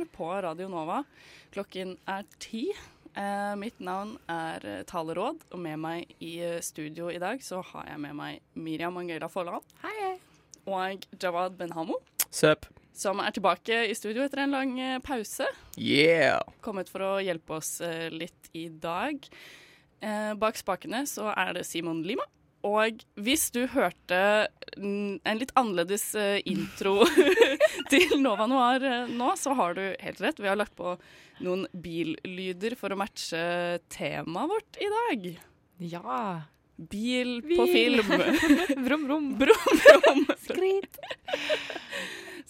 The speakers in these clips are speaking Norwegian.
Noir på Radio Nova. Klokken er ti. Eh, mitt navn er Taleråd, og med meg i eh, studio i dag så har jeg med meg Miriam Angela Folland. Og Jawad Benhamo, Søp. som er tilbake i studio etter en lang eh, pause. Yeah! Kommet for å hjelpe oss eh, litt i dag. Eh, bak spakene så er det Simon Lima. Og hvis du hørte en litt annerledes eh, intro til Nova Noir eh, nå, så har du helt rett. Vi har lagt på noen billyder for å matche temaet vårt i dag. Ja. Bil på film. brum, brum. Brum, brum. Skrit.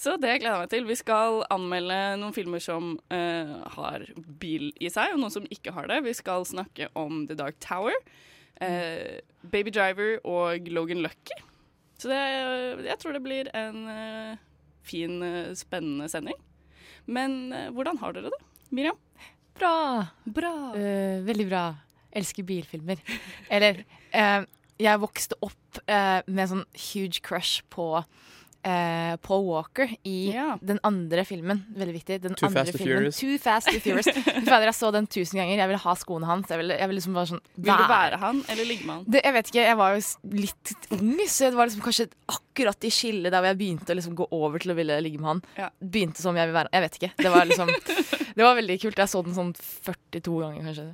Så det gleder jeg meg til. Vi skal anmelde noen filmer som uh, har bil i seg, og noen som ikke har det. Vi skal snakke om The Dark Tower, eh, Baby Driver og Logan Lucky. Så det, jeg tror det blir en eh, fin, eh, spennende sending. Men eh, hvordan har dere det, Miriam? Bra. Bra. Uh, veldig bra. Elsker bilfilmer. Eller uh, Jeg vokste opp uh, med en sånn huge crush på eh, Paul Walker i yeah. den andre filmen. Veldig viktig. Den Too andre Fast filmen. Furious. Too Fast and Furious. Fader, jeg så den tusen ganger. Jeg ville ha skoene hans. Jeg ville, jeg ville liksom bare sånn Vil du være han, eller ligge med han? Det, jeg vet ikke, jeg var jo litt ung, så det var liksom kanskje akkurat i skillet der hvor jeg begynte å liksom gå over til å ville ligge med han. Ja. Begynte som jeg vil være. Jeg vet ikke. Det var liksom Det var veldig kult. Jeg så den sånn 42 ganger, kanskje.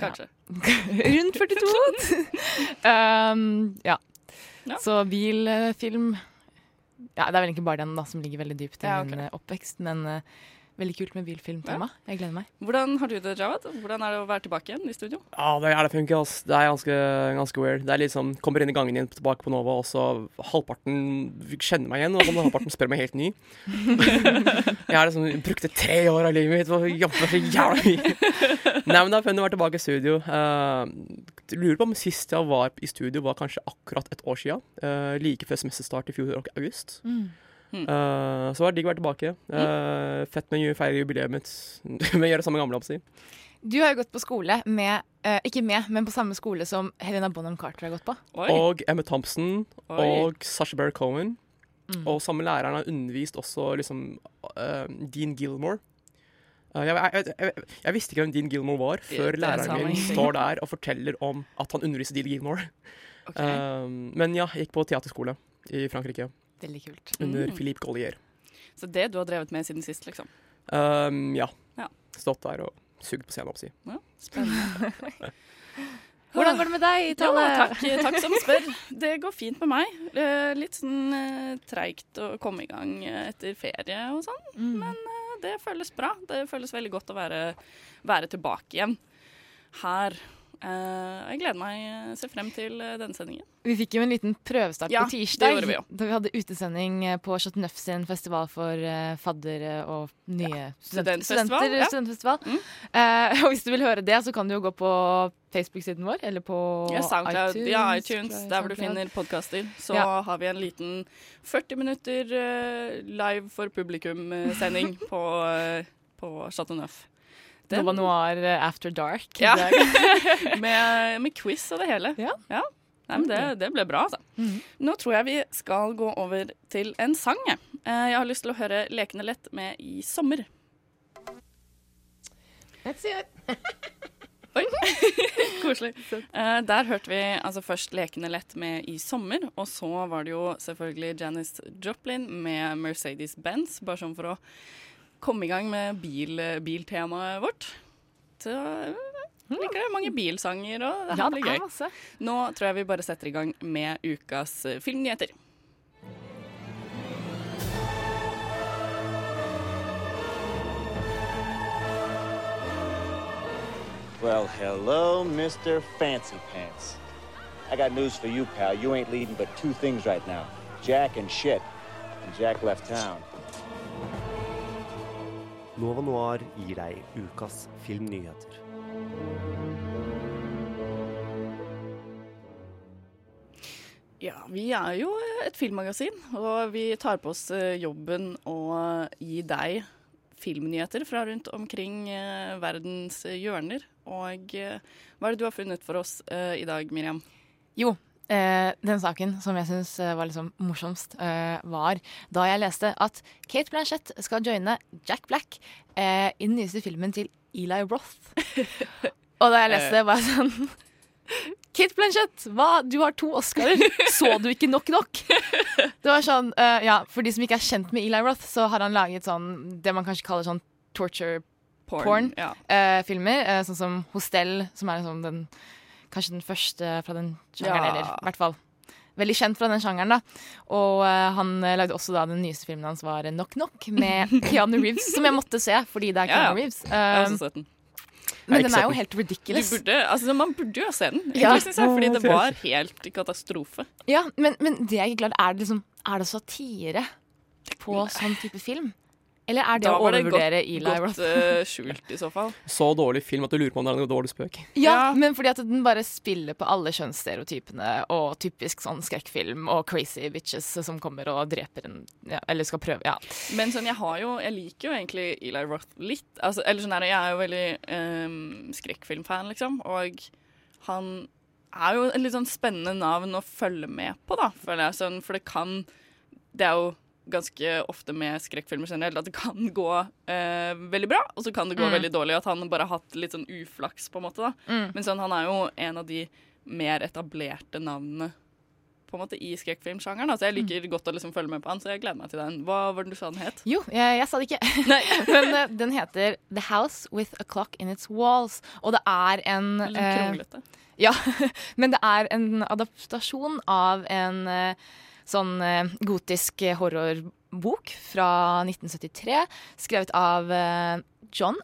Kanskje. Rundt 42. um, ja. Ja. Så bilfilm Ja, det er vel ikke bare den da som ligger veldig dypt i Ja, okay. min eh, oppvekst, men eh, veldig kult med bilfilmtema. Jeg gleder meg. Hvordan har du det, Jawad? Hvordan er det å være tilbake igjen i studio? Ja, det er det funker, ass. Det er ganske, ganske weird. Det er litt sånn, Kommer inn i gangen igjen tilbake på Nova, og så halvparten kjenner meg igjen, og halvparten spør meg helt ny. jeg har liksom brukte tre år av livet mitt på å jobbe så jævla mye. Nei, men det er funnet å være tilbake i studio. Uh, lurer på om sist jeg var i studio, var kanskje akkurat et år sia. like før semesterstart i fjor august. Mm. Eh, så var det digg å være tilbake. Uh, fett med å feire jubileet mitt med å gjøre det samme gamle. Si. Du har jo gått på skole med uh, Ikke med, men på samme skole som Helena Bonham Carter har gått på. Oi. Og Emma Thompson Oi. og Sasha Berry Cohen. Mm. Og samme læreren har undervist også liksom Dean Gilmore. Jeg, jeg, jeg, jeg visste ikke hvem Dean Gilmore var, før Det læreren min står der og forteller om at han underviser Dean Gilmore. Okay. Eh, men ja, jeg gikk på teaterskole i Frankrike Veldig kult. under Mm. Philippe Collier. Så det du har drevet med siden sist, liksom? Um, ja. Ja. Stått der og sugd på scenen, oppsi. Ja, spennende. Hvordan går det med deg, Tale? Ja, takk, takk som spør. Det går fint med meg. Eh, Litt sånn eh, treigt å komme i gang etter ferie og sånn, Mm. men eh, det føles bra. Det føles veldig godt å være, være tilbake igjen her. Eh, Jeg gleder meg, å ser frem til eh, denne sendingen. Vi fikk jo en liten prøvestart Ja, på tirsdag. vi. Da vi hadde utesending eh, på Chateau Neuf sin festival for fadder faddere og nye studentfestival, studenter. ja. studentfestival. Mm. Uh, og hvis du vil høre det, så kan du jo gå på Facebook-siden vår, eller på Ja, SoundCloud, iTunes. ja, iTunes, der hvor du finner podkaster. Så Ja. har vi en liten 40 minutter live for publikum-sending på, uh, på Chateau Neuf. var Noir eh, After Dark. Ja. med, med quiz og det hele. Ja. Nei, men det, det ble bra, altså. Mhm. Nå tror jeg vi skal gå over til en sang. jeg. Eh, har lyst til å høre Lekende lett med I sommer. Let's see it. Oi, koselig. Eh, der hørte vi altså først Lekende lett med I sommer, og så var det jo selvfølgelig Janis Joplin med Mercedes-Benz, bare sånn for å komme i gang med bil, biltemaet vårt. Så jeg liker det mange bilsanger, og det Ja, her det blir gøy. masse. Nå tror jeg vi bare setter i gang med ukas eh, filmnyheter. Well, hello, Mr. Fancy Pants. I got news for you, pal. You ain't leading but two things right now Jack and shit. And Jack left town. Nova Noir gir deg ukas filmnyheter. Ja, vi er jo et filmmagasin, og vi tar på oss eh, jobben å gi deg filmnyheter fra rundt omkring eh, verdens hjørner. Og eh, hva er det du har funnet for oss eh, i dag, Miriam? Jo, eh, den saken som jeg syns var liksom morsomst, eh, var da jeg leste at Kate Blanchett skal joine Jack Black eh, i den nyeste filmen til Eli Roth. Og da jeg leste det, var jeg sånn Kate Blanchett, hva? Du har to Oscarer. Så du ikke nok nok? Det var sånn, eh, ja, For de som ikke er kjent med Eli Roth, så har han laget sånn det man kanskje kaller sånn torture Porn, porn, ja. eh, filmer. eh, sånn som Hostel, som er sånn den, kanskje den første fra den sjangeren. Ja. Eller i hvert fall veldig kjent fra den sjangeren. da Og uh, han eh, lagde også da den nyeste filmen hans var Knock Knock med Keanu Reeves, som jeg måtte se fordi det er Ja, ja. Keanu Reeves. Jeg har Um, også sett den. men den er jo helt Du ridiculous. burde, altså, man burde jo se den, Ja. jeg, fordi det var helt katastrofe. Ja, men, men det jeg ikke er glad er det liksom Er det satire på sånn type film? Eller er det Da å var det overvurdere godt, Eli godt Roth? eh, skjult, i så fall. Så dårlig film at du lurer på om det er en dårlig spøk. Ja, Ja. men fordi at den bare spiller på alle kjønnsstereotypene og typisk sånn skrekkfilm og crazy bitches som kommer og dreper en ja, Eller skal prøve, ja. Men sånn, jeg har jo Jeg liker jo egentlig Eli Roth litt. Altså, eller sånn er det, Jeg er jo veldig um, skrekkfilmfan, liksom. Og han er jo et litt sånn spennende navn å følge med på, da, føler jeg. Sånn, for det kan Det er jo ganske ofte med skrekkfilmer generelt at det kan gå eh, veldig bra, og så kan det gå Mm. veldig dårlig. At han bare har hatt litt sånn uflaks, på en måte. da. Mm. Men sånn, han er jo en av de mer etablerte navnene på en måte i skrekkfilmsjangeren. Altså, Så jeg liker godt å liksom følge med på han, så jeg gleder meg til den. Hva var det du sa den het? Jo, jeg, jeg sa det ikke. Men uh, den heter The House With A Clock In Its Walls. Og det er en Litt eh, kronglete. Ja, men det er en adaptasjon av en eh, sånn eh, gotisk horrorbok fra 1973, skrevet av eh, John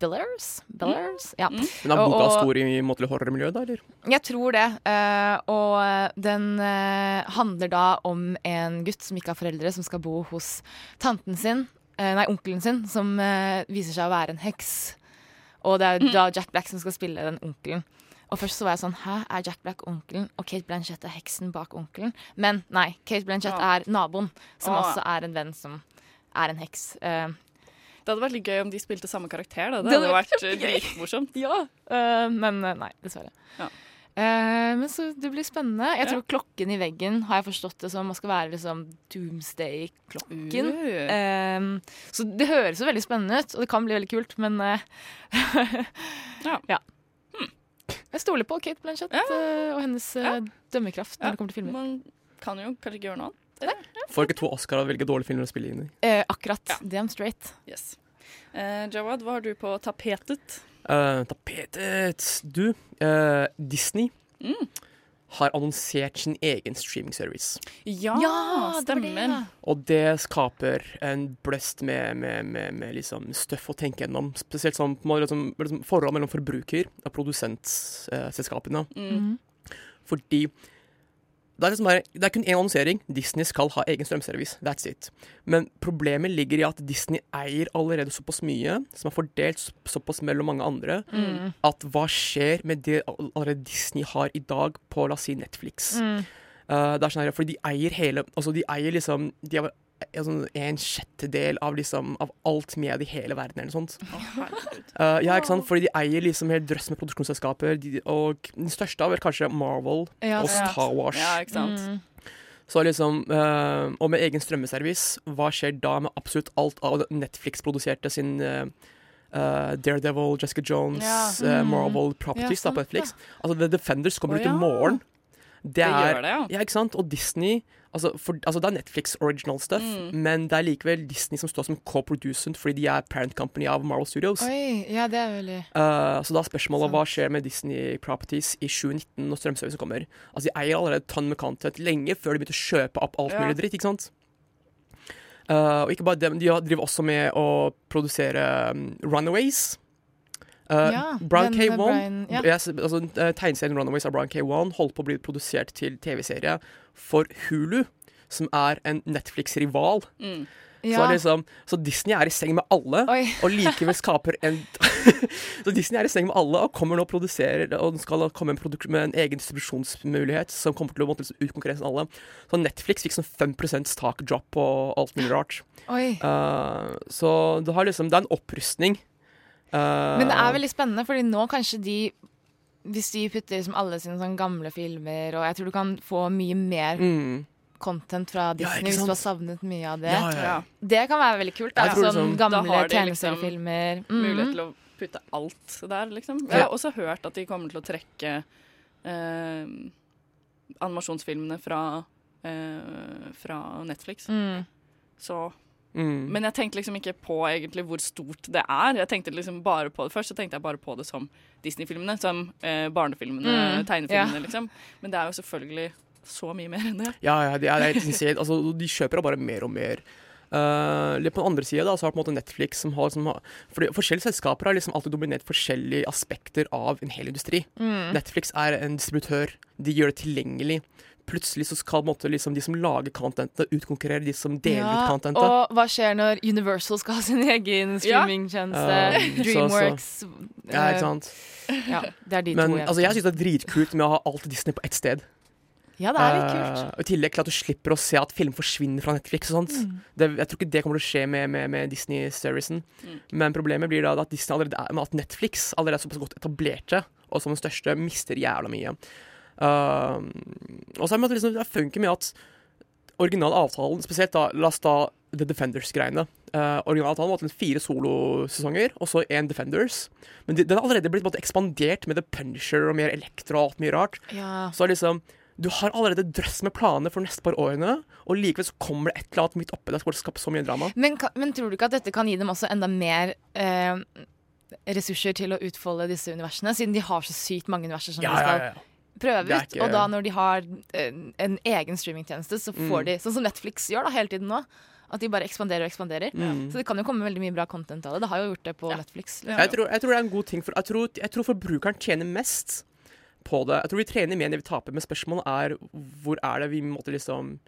Billers. Billers? Ja. Mm. Men er boka Og- og- stor i måtelig horrormiljø, da, eller? Jeg tror det. Uh, og den uh, handler da om en gutt som ikke har foreldre, som skal bo hos tanten sin, uh, nei, onkelen sin, som eh, viser seg å være en heks. Og det er da Jack Black som skal spille den onkelen. Og først så var jeg sånn Hæ, er Jack Black onkelen? Og Kate Blanchett er heksen bak onkelen? Men nei, Kate Blanchett Ja. er naboen, som Ah. også er en venn som er en heks. Uh, Det hadde vært litt gøy om de spilte samme karakter. Da. Det, Det hadde hadde vært eh, dritmorsomt. Ja, uh, men nei, dessverre. Ja. Uh, men så det blir spennende. Jeg Ja. tror klokken i veggen har jeg forstått det som man skal være liksom doomsday-klokken. Uh. Uh, så det høres jo veldig spennende ut, og det kan bli veldig kult, men ja. Ja. Jeg stoler på Kate Blanchett Ja. eh, og hennes eh, Ja. dømmekraft når Ja. det kommer til filmer. Man kan jo kanskje ikke gjøre noe annet. Får ikke to Oscar av å velge dårlige filmer å spille inn i. Eh, akkurat. Ja. Damn straight. Yes. Eh, Jawad, hva har du på tapetet? Uh, tapetet Du, uh, Disney Mm. Har annonsert sin egen streaming-service. Ja, Ja, stemmer. Og det skaper en bløst med, med, med, med liksom støff å tenke gjennom. Spesielt sånn liksom, liksom forhold mellom forbruker og produsentselskapene. Mm. Fordi det er, liksom bare, det er kun én annonsering. Disney skal ha egen strømservice. That's it. Men problemet ligger i at Disney eier allerede såpass mye, som er fordelt såpass mellom mange andre, Mm. at hva skjer med det allerede Disney har i dag på, la oss si, Netflix? Mm. Uh, det er sånn her, fordi de eier hele Altså, de eier liksom De har sånn en sjettedel av liksom Av alt med i hele verden, eller noe sånt. Uh, ja, ikke sant? Fordi de eier liksom helt drøss med produksjonsselskaper, de, og den største av er kanskje Marvel Ja, og. Star Wars. Ja, ikke sant. Mm. Så liksom, uh, Og med egen strømmeservice, hva skjer da med absolutt alt av Netflix-produserte sin uh, uh, Daredevil, Jessica Jones, Ja. uh, Mm. Marvel Properties Ja, da, på Netflix. Netflix. Altså, The Defenders kommer Å, ut i morgen. Det Det er, gjør det, ja. ja, ikke sant? Og Disney altså, for, altså Det er Netflix original stuff, Mm. men det er likevel Disney som står som co-producent fordi de er parent company av Marvel Studios. Oi, ja, det er veldig Uh, så da er spørsmålet Sant. hva skjer med Disney Properties i 2019 når strømservicen kommer. Altså De eier allerede tonn med content lenge før de begynte å kjøpe opp alt Ja. mulig dritt. ikke sant? Uh, og ikke bare det, men de driver også med å produsere um, Runaways. Uh, Ja, Brian den, K. Wan, Brian- ja. yes, altså, uh, Tegneserien Runaways av Brown K1 holdt på å bli produsert til TV-serie for Hulu, som er en Netflix-rival. Mm. Så, Ja. Så, liksom, så Disney er i seng med alle, Oi. og likevel skaper en Så Disney er i seng med alle og kommer nå og produserer Og skal komme en med en egen distribusjonsmulighet som kommer til å måtte liksom utkonkurrere alle. Så Netflix fikk sånn 5% tak-drop på alt mulig rart. Uh, så det, har liksom, det er en opprustning. Men det er veldig spennende, fordi nå kanskje de Hvis de putter liksom alle sine sånn gamle filmer, og jeg tror du kan få mye mer mm, content fra Disney ja, hvis du har savnet mye av det. ja, ja. Ja. Det kan være veldig kult. Da. Sånn liksom- gamle har de liksom tegneseriefilmer. Mulighet til å putte alt der, liksom. Jeg har også hørt at de kommer til å trekke eh, animasjonsfilmene fra, eh, fra Netflix. Mm. Så Mm. Men jeg tenkte liksom ikke på egentlig hvor stort det er. Jeg tenkte liksom bare på det Først så tenkte jeg bare på det som Disney-filmene, som eh, barnefilmene, Mm, tegnefilmene, ja. liksom. Men det er jo selvfølgelig så mye mer enn det. Ja, ja, det er, helt insane. Altså, de kjøper da bare mer og mer. Uh, litt på den andre sida har på en måte Netflix som har, som har Forskjellige selskaper har liksom alltid dominert forskjellige aspekter av en hel industri. Mm. Netflix er en distributør. De gjør det tilgjengelig. Plutselig så skal måtte, liksom, de som lager contentet, utkonkurrere de som deler ut contentet. Og hva skjer når Universal skal ha sin egen Ja. streamingtjeneste? Dreamworks. så- Dreamworks. Ja, eh, ikke sant? Ja, det er de Men to. altså, jeg syns det er dritkult med å ha alt Disney på ett sted. Ja, det er litt kult. Uh, I tillegg til at du slipper å se at film forsvinner fra Netflix. og sånt. Mm. Det, jeg tror ikke det kommer til å skje med, med, med Disney-seriesen. Mm. Men problemet blir da at, allerede er, at Netflix allerede er såpass godt etablerte, og som den største, mister jævla mye. Uh, og så er det, liksom, det funker med at originalavtalen, spesielt da, la oss ta The Defenders-greiene. Uh, Originalavtalen var til fire solosesonger, og så én Defenders. Men de, den har allerede blitt måte, ekspandert med The Punisher og mer Elektra og alt mye rart. Ja. Så liksom Du har allerede drøss med planer for neste par årene, og likevel så kommer det et eller annet midt oppi der som skaper så mye drama. Men, men tror du ikke at dette kan gi dem også enda mer eh, ressurser til å utfolde disse universene, siden de har så sykt mange universer som de skal ja, Det er ut? ikke- Og da når de har eh, en egen streamingtjeneste, så får Mm. de Sånn som Netflix gjør da hele tiden nå. At de bare ekspanderer og ekspanderer. Mm. Så det kan jo komme veldig mye bra content av det. Det har jo gjort det på Ja. Netflix. Ja. Jeg, tror, jeg tror det er en god ting for Jeg tror, jeg tror forbrukeren tjener mest på det. Jeg tror vi trener mer enn vi taper, men spørsmålet er hvor er det vi måtte liksom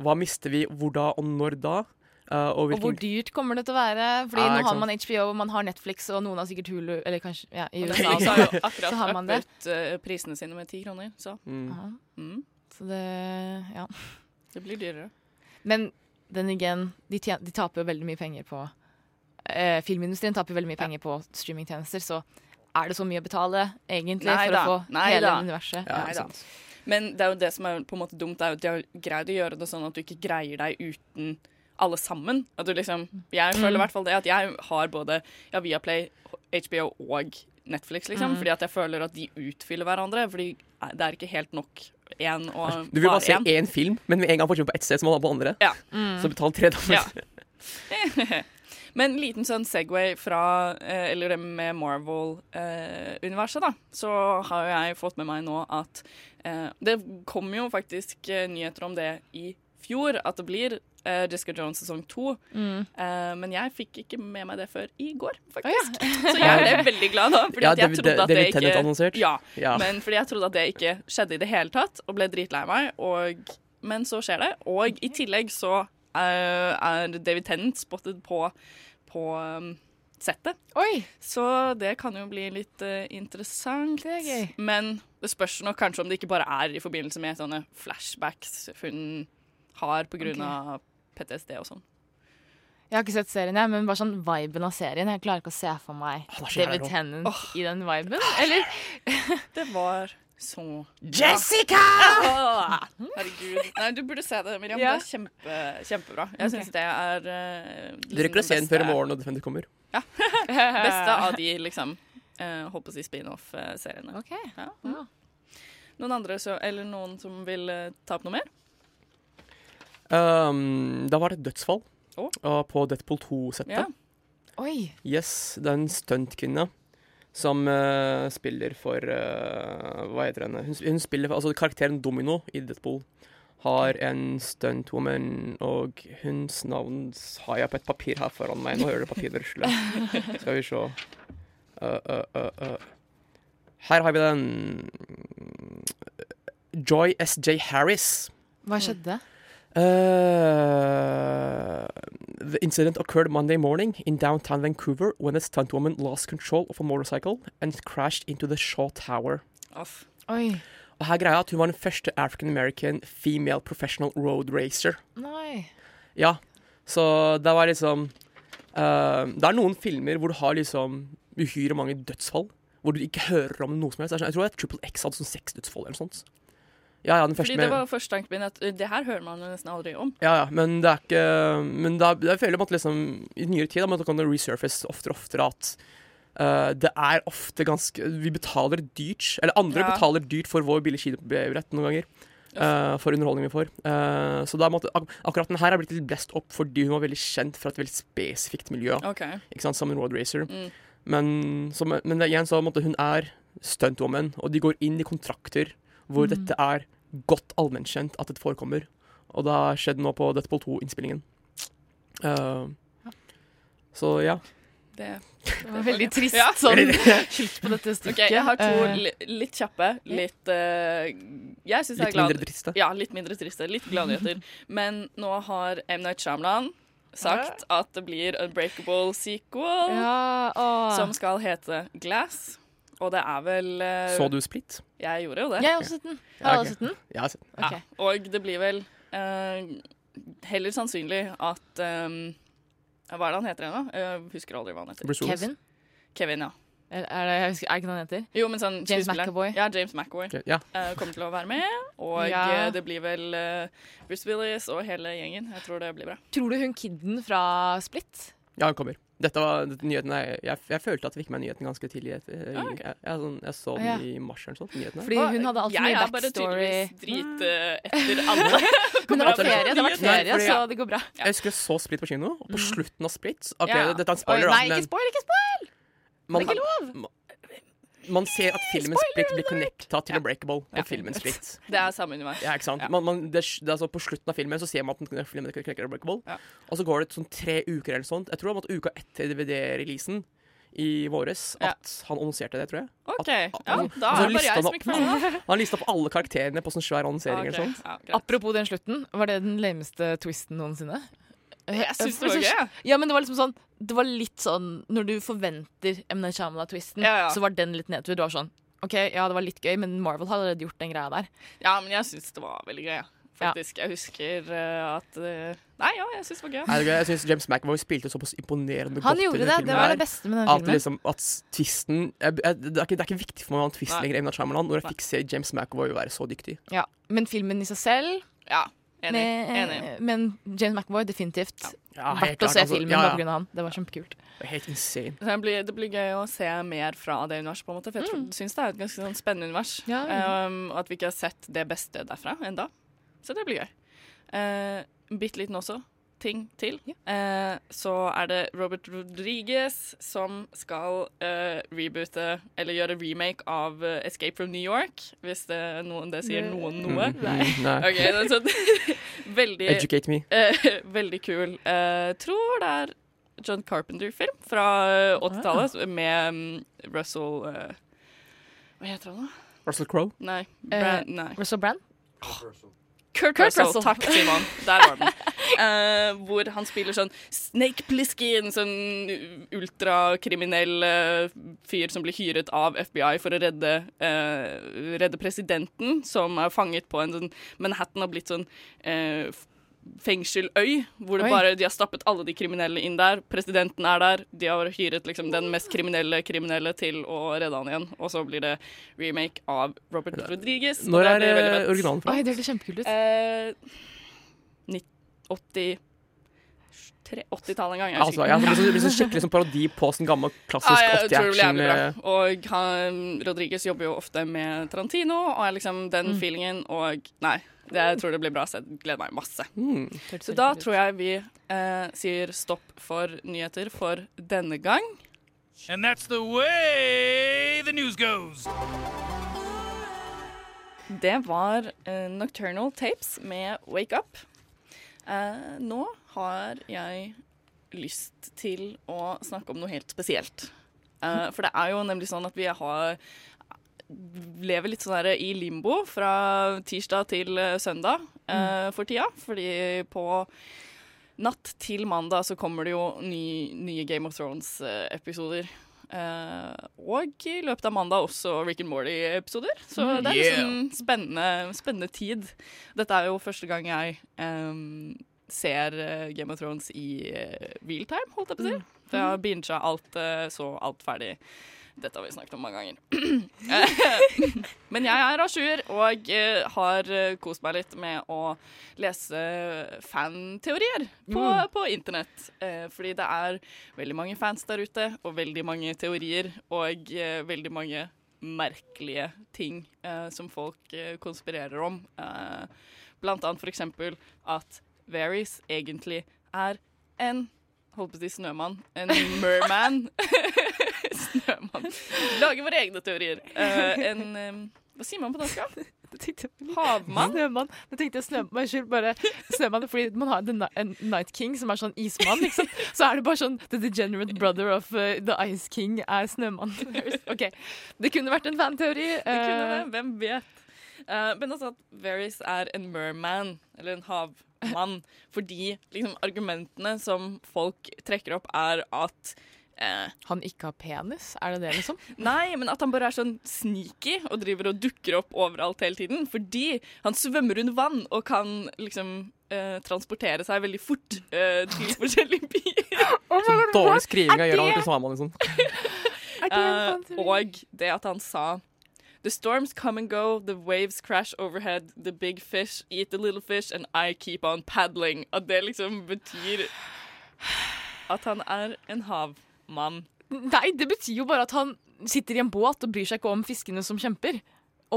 Hva mister vi, hvor da, og når da? Uh, og Og hvor dyrt kommer det til å være? Fordi ah, nå har man HBO, man har Netflix, og noen har sikkert Hulu, eller kanskje ja, i USA. Netflix Så, akkurat så har man det. eh, prisene sine med ti kroner, så mm. Mm, så det Ja. det blir dyrere. Men den igjen, de, tjener, de taper jo veldig mye penger på eh, Filmindustrien taper jo veldig mye penger på streamingtjenester, så er det så mye å betale, egentlig, Nei for da. å få Nei hele da. universet? Ja, Nei da. Men det er jo det som er på en måte dumt, er jo at de har greid å gjøre det sånn at du ikke greier deg uten alle sammen. At du liksom Jeg føler i hvert fall det at jeg har både ja, Viaplay, HBO og Netflix, liksom. Mm. Fordi at jeg føler at de utfyller hverandre. Fordi det er ikke helt nok én og Du vil bare se én. én film, men med en gang får på ett sted som man har på andre. Ja. Mm. Så betal tre dommer. Ja. Men en liten sånn Segway fra eh, Eller det med Marvel-universet, da. Så har jo jeg fått med meg nå at eh, Det kom jo faktisk eh, nyheter om det i fjor, at det blir eh, Jessica Jones sesong to. Mm. Uh, men jeg fikk ikke med meg det før i går, Å, ja. faktisk. Så jeg ble veldig glad da. Fordi Ja, at jeg trodde at det Tennant ikke annonsert. Ja, Ja. men fordi jeg trodde at det ikke skjedde i det hele tatt, og ble dritlei meg. Og, men så skjer det. Og i tillegg så uh, er David Tennant spottet på, på um, settet. Oi! Så det kan jo bli litt uh, interessant. Det er gøy. Men det spørs nok kanskje om det ikke bare er i forbindelse med sånne flashbacks hun har på grunn av PTSD og sånn. Jeg har ikke sett serien, jeg, men bare sånn viben av serien. Jeg klarer ikke å se for meg David Tennant Tennant i den viben. Eller? Det var så Jessica! Åh, herregud. Nei, du burde se det, Miriam. Ja. Det er kjempe, kjempebra. Jeg syns det er uh, liksom Du rekker å se den før i morgen når Defender kommer. Beste av de liksom Uh, Holdt på å si spin-off-seriene. Okay. Ja. Mm. Noen andre så, eller noen som vil uh, ta opp noe mer? Um, det var et dødsfall oh. uh, på Deadpool 2-settet. Yeah. Oi. Yes, det er en stuntkvinne som uh, spiller for uh, Hva heter henne? Hun, hun spiller for, altså Karakteren Domino i Deadpool har en stuntwoman, og hennes navn har jeg på et papir her foran meg. Nå hører du papiret rusle. Skal vi se. Uh. Her har vi den. Joy S.J. Harris. Hva skjedde? Uh, the incident occurred Monday morning in downtown Vancouver when a stuntwoman lost control of a motorcycle and crashed into the Shaw Tower. Off. Oi. Og her greia at Hun var den første African American female professional road racer. Nei. Ja, så det var liksom uh, Det er noen filmer hvor du har liksom uhyre mange dødsfall. Hvor du ikke hører om noe som helst. Sånn- Jeg tror det er Triple X hadde sånn seks dødsfall eller noe sånt. Ja, ja, den første Fordi det var første tanken min at det her hører man nesten aldri om. Ja, ja, men det er ikke Men er, jeg føler at liksom, i nyere tid da, kan det resurface oftere og oftere at uh, det er ofte ganske Vi betaler dyrt, eller andre Ja. betaler dyrt for vår billige kinobillett noen ganger. Uh, for underholdning vi får. Uh, så da måtte, ak akkurat den her er blitt litt blest opp fordi hun var veldig kjent fra et veldig spesifikt miljø. Okay. Ikke sant, Som en road racer. Mm. Men, så, men igjen så måtte hun er stuntwoman, og de går inn i kontrakter hvor Mm. dette er godt allmennkjent at det forekommer. Og det har skjedd nå på Deadpool 2-innspillingen. Uh, så ja. Det Det var veldig trist Ja. sånn slutt på dette stykket. OK, jeg har to Eh, li litt kjappe. Litt uh, Jeg syns jeg er Litt glad mindre triste. Ja, litt mindre triste. Litt gladnyheter. Men nå har M. Night Shyamalan sagt at det blir Unbreakable sequel ja, som skal hete Glass. Og det er vel eh, Så du Split? Jeg gjorde jo det. Jeg har også sett den. Har også sett den. Jeg har sett den. Ok. Ja, og det blir vel eh, heller sannsynlig at um, Hva er det han heter igjen, da? Jeg husker aldri hva han heter. Bruce Willis. Kevin? Kevin, ja. Er, er, det, jeg husker, er det ikke det han heter? Jo, men sånn James skuespilleren- McAvoy. Ja, James McAvoy Ok, Ja. eh, kommer til å være med. Og Ja. eh, det blir vel eh, Bruce Willis og hele gjengen. Jeg tror det blir bra. Tror du hun kidden fra Split? ja, hun kommer. Dette var nyheten jeg, jeg, jeg følte at jeg fikk med nyheten ganske tidlig. Jeg, Ah, jeg, jeg, sånn, jeg så den Ja. i mars eller noe sånt. Nyhetene. Fordi hun hadde altfor jeg er bare tydeligvis drit eh, etter alle. Men det var alltid- ferie, det har vært Nei, ferie, så det går bra. Jeg husker jeg så Split på kino, og på slutten av Split OK, Ja. dette er en Oi, spoiler, nei, ikke spoil, ikke spoil! man, det er ikke man, man ser at filmen Split blir connecta til Unbreakable Ja. filmen Split. Det er samme univers. Ja, ikke sant? Ja. Man, man, det, er- det er så På slutten av filmen så ser man at den filmen knekker Unbreakable. Ja. Og så går det sånn tre uker eller sånt. Jeg tror det var uka etter DVD-releasen i våres Ja. at han annonserte det, tror jeg. OK. At- Ja, da og er det bare jeg som ikke følger med. Han lista opp alle karakterene på sånn svær annonsering Okay. eller sånt. ja. Apropos den slutten, var det den lameste twisten noensinne? Jeg syns det var gøy. Ja, men det var liksom sånn Det var litt sånn Når du forventer Emna Night Shyamalan-twisten, Ja, ja. så var den litt nedtur. Det var sånn OK, ja, det var litt gøy, men Marvel hadde allerede gjort den greia der. Ja, men jeg syns det var veldig gøy. Faktisk. Jeg husker uh, at uh, Nei, ja, jeg syns det var gøy. Nei, Jeg syns James McAvoy spilte såpass imponerende Han godt i gjorde den det. filmen Det var det beste med den At, filmen. liksom, at twisten jeg, jeg, det, er ikke, det er ikke viktig for meg om twist Nei. lenger, Emna Shyamalan, når jeg fikk se James McAvoy være så dyktig. Ja, Men filmen i seg selv Ja, enig. med, enig. Men James McAvoy definitivt Ja, verdt å se filmen ja, ja. av han. Det var kjempekult. Helt insane. Det blir, det blir gøy å se mer fra det universet, på en måte. For jeg mm. syns det er et ganske sånn spennende univers. Ja, ja. Um, og at vi ikke har sett det beste derfra enda. Så det blir gøy. Uh, Bitte liten også. Ting til. Eh, så er det Robert Rodriguez som skal eh, reboote, eller gjøre remake av uh, Escape from New York. Hvis det, noen, det sier noen noe. Mm, mm, nei. Okay, det sånn veldig Educate me. Eh, veldig kul. Eh, tror det er John Carpenter-film fra eh, 80-tallet med um, Russell eh, Hva heter han, da? Russell Crowe. Nei. Brand, nei. Russell Brand? Kurt, Kurt Russell. Russell. Takk, Simon. Der var den. Uh, hvor han spiller sånn Snake Plissken, sånn ultrakriminell uh, fyr som blir hyret av FBI for å redde, uh, redde presidenten, som er fanget på en sånn Manhattan har blitt sånn fengseløy, hvor det bare, de har stappet alle de kriminelle inn der. Presidenten er der. De har hyret liksom, den mest kriminelle kriminelle til å redde han igjen. Og så blir det remake av Robert Rodriguez. og Når det er originalen fra? Oi, det hørtes kjempekult ut. Eh, 80... 80-tallet en gang. Jeg Altså, ikke. det blir sånn- det blir skikkelig sånn parodi på sånn gammel klassisk jeg blir 80-action. jævlig bra. eh, Og han, Rodriguez jobber jo ofte med Tarantino, og er liksom den Mm. feelingen. Og nei, jeg tror det blir bra. Så jeg gleder meg masse. Mm. Så da tror jeg vi eh, sier stopp for nyheter for denne gang. And that's the way the news goes. Det var eh, Nocturnal Tapes med Wake Up. Eh, nå har jeg lyst til å snakke om noe helt spesielt. Uh, for det er jo nemlig sånn at vi har lever litt sånn i limbo fra tirsdag til eh, søndag eh, for tida. Fordi på natt til mandag så kommer det jo ny, nye Game of Thrones-episoder. Uh, og i løpet av mandag også Rick and Morty-episoder. Så Mm, det er yeah. liksom spennende, spennende tid. Dette er jo første gang jeg um, ser eh, Game of Thrones i uh, real time, holdt jeg på å si. For jeg har binga alt, uh, så alt ferdig. Dette har vi snakket om mange ganger. Men jeg er à jour og eh, har eh, kost meg litt med å lese fanteorier på, Mm. på internett. Eh, fordi det er veldig mange fans der ute, og veldig mange teorier, og veldig mange merkelige ting som folk konspirerer om. Blant annet for eksempel at Varys egentlig er en Holdt på å si snømann. En merman. snømann. Lager våre egne teorier. Uh, en eh, Hva sier man på norsk? Havmann? Snømann. Da tenkte jeg snømann, Unnskyld, bare snømann. Fordi man har The en Night King, som er sånn ismann, liksom. Så er det bare sånn The degenerate brother of uh, The Ice King er snømann. OK. Det kunne vært en fanteori. Det kunne eh, det. Hvem vet? Eh, men altså at Varys er en merman, eller en havmann, fordi liksom argumentene som folk trekker opp, er at eh, Han ikke har penis? Er det det, liksom? Nei, men at han bare er sånn sneaky og driver og dukker opp overalt hele tiden. Fordi han svømmer under vann og kan liksom eh, transportere seg veldig fort eh, til forskjellige byer. Sånn dårlig skriving av Gøran til Svaman, liksom. Uh, og det at han sa The storms come and go, the waves crash overhead, the big fish eat the little fish, and I keep on paddling. At det liksom betyr at han er en havmann. Nei, det betyr jo bare at han sitter i en båt og bryr seg ikke om fiskene som kjemper.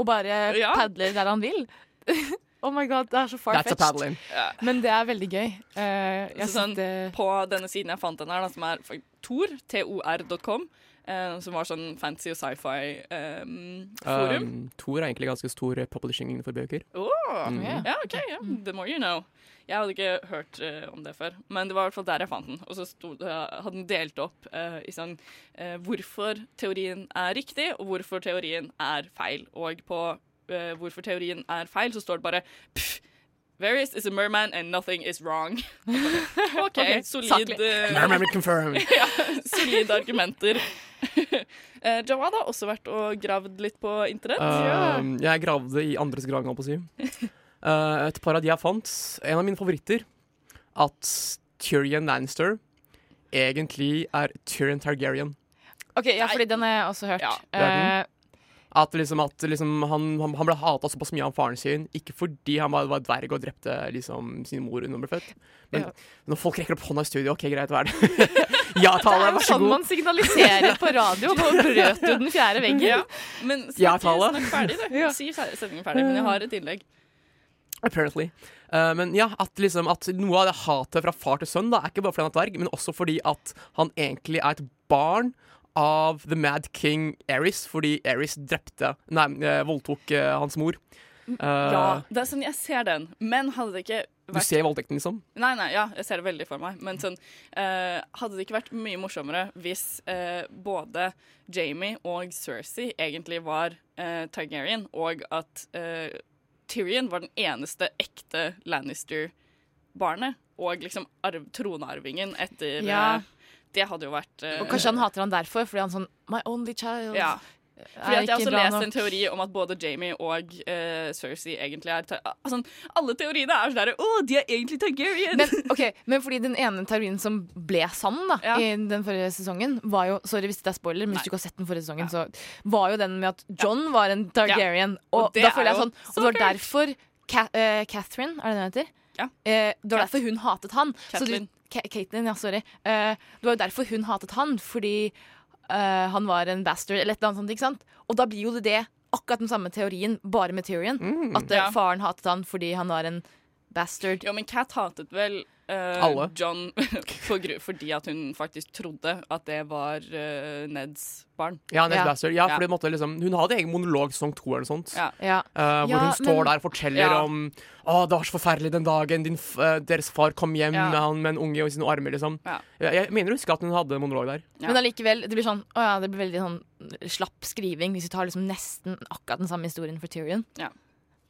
Og bare Ja. padler der han vil. oh my god, det er så far-fetched. paddling. Men det er veldig gøy. Uh, jeg Så sånn, sitter... På denne siden jeg fant den her, da, som er tor.com, eh, som var sånn fancy og sci-fi-forum. Um, Thor er egentlig ganske stor eh, publishing for bøker. Åh, Mm. Ja, OK. Yeah. The more you know. Jeg hadde ikke hørt uh, om det før, men det var i hvert fall der jeg fant den. Og så sto det, hadde den delt opp uh, i sånn eh, hvorfor teorien er riktig, og hvorfor teorien er feil. Og på eh, hvorfor teorien er feil, så står det bare Pff, Varys is a merman and nothing is wrong. OK, okay solid eh, confirmed. ja, solide argumenter. Uh, Jawad har også vært og gravd litt på internett. Um, jeg gravde i andres grav, holdt på å si. Uh, et par av de jeg fant. En av mine favoritter. At Tyrion Lannister egentlig er Tyrion Targaryen. OK, ja, fordi den har jeg også hørt. Ja, det er den. Eh, At, liksom, at liksom, han, han, han ble hata såpass mye av faren sin, ikke fordi han var, var dverg og drepte liksom, sin mor han ble født. Men Ja. når folk rekker opp hånda i studio, OK, greit, hva er det? ja, det Tale, er jo vær så sånn man signaliserer på radio. Nå brøt du den fjerde veggen. Ja, men snakk, Ja, Tale. snakk ferdig, du. Ja. Si setningen ferdig, men jeg har et innlegg. Apparently. Uh, men ja, at, liksom, at noe av det hatet fra far til sønn da, er ikke bare fordi han er dverg, men også fordi at han egentlig er et barn av The Mad King Eris, fordi Eris drepte Nei, eh, voldtok uh, hans mor. Uh, Ja, det er sånn, Jeg ser den, men hadde det ikke vært Du ser voldtekten, liksom? Nei, nei, ja, jeg ser det veldig for meg. Men sånn, uh, hadde det ikke vært mye morsommere hvis eh, både Jamie og Cersei egentlig var eh, Targaryen, og at eh, Tyrion var den eneste ekte Lannister-barnet, og liksom arv, tronarvingen etter Ja. Eh, Det hadde jo vært uh, Og kanskje han hater han derfor, fordi han sånn My only child. Ja. Fordi at Jeg har også lest en teori om at både Jamie og uh, Cersei egentlig er altså, Alle teoriene er sånn derre Å, de er egentlig Targaryen! Men, okay, men fordi den ene teorien som ble sann da, Ja. i den forrige sesongen, var jo Sorry hvis det er spoiler, men hvis du ikke har sett den forrige sesongen, så var jo den med at John var en Targaryen. Og, Og det da er føler jeg sånn Og det var derfor Ka uh, Catherine, er det det hun heter? Ja. Eh, det var derfor hun hatet han. Så du- Catelyn. Caitlyn, ja, sorry. Eh, det var jo derfor hun hatet han, fordi eh, han var en bastard, eller et eller annet sånt. ikke sant? Og da blir jo det det akkurat den samme teorien, bare med Tyrion. Mm. At eh, Ja. faren hatet han fordi han var en bastard. Jo, men Cat hatet vel uh, Alle. John for, gru- fordi at hun faktisk trodde at det var uh, Neds barn. Ja, Ned Ja. Bastard. Ja, Ja. måtte liksom, hun hadde egen monolog sesong to eller noe sånt. Ja. Ja. eh, hvor Ja, hun står men- der og forteller Ja. om Å, det var så forferdelig den dagen din, deres far kom hjem Ja. med han med en unge i sine armer, liksom. Ja. Jeg, jeg mener å huske at hun hadde monolog der. Ja. Men allikevel, det blir sånn Å ja, det blir veldig sånn slapp skriving hvis du tar liksom nesten akkurat den samme historien for Tyrion. Ja.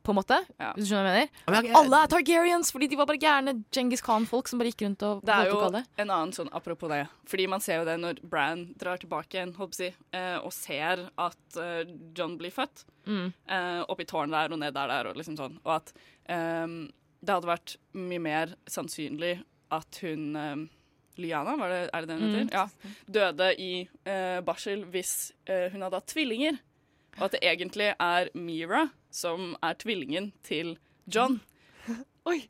På en måte. Ja. Hvis du skjønner hva jeg mener? Men jeg- Alle er Targaryens fordi de var bare gærne Genghis Khan-folk som bare gikk rundt og Det er jo alle. en annen sånn apropos det. Fordi man ser jo det når Bran drar tilbake igjen, si, eh, og ser at eh, John blir født. Mm. eh, oppi tårnet der og ned der, der og liksom sånn. Og at um, det hadde vært mye mer sannsynlig at hun um, Liana, var det, er det det hun heter? Mm. Ja. Døde i uh, barsel hvis uh, hun hadde hatt tvillinger. Og at det egentlig er Mira som er tvillingen til John. Oi.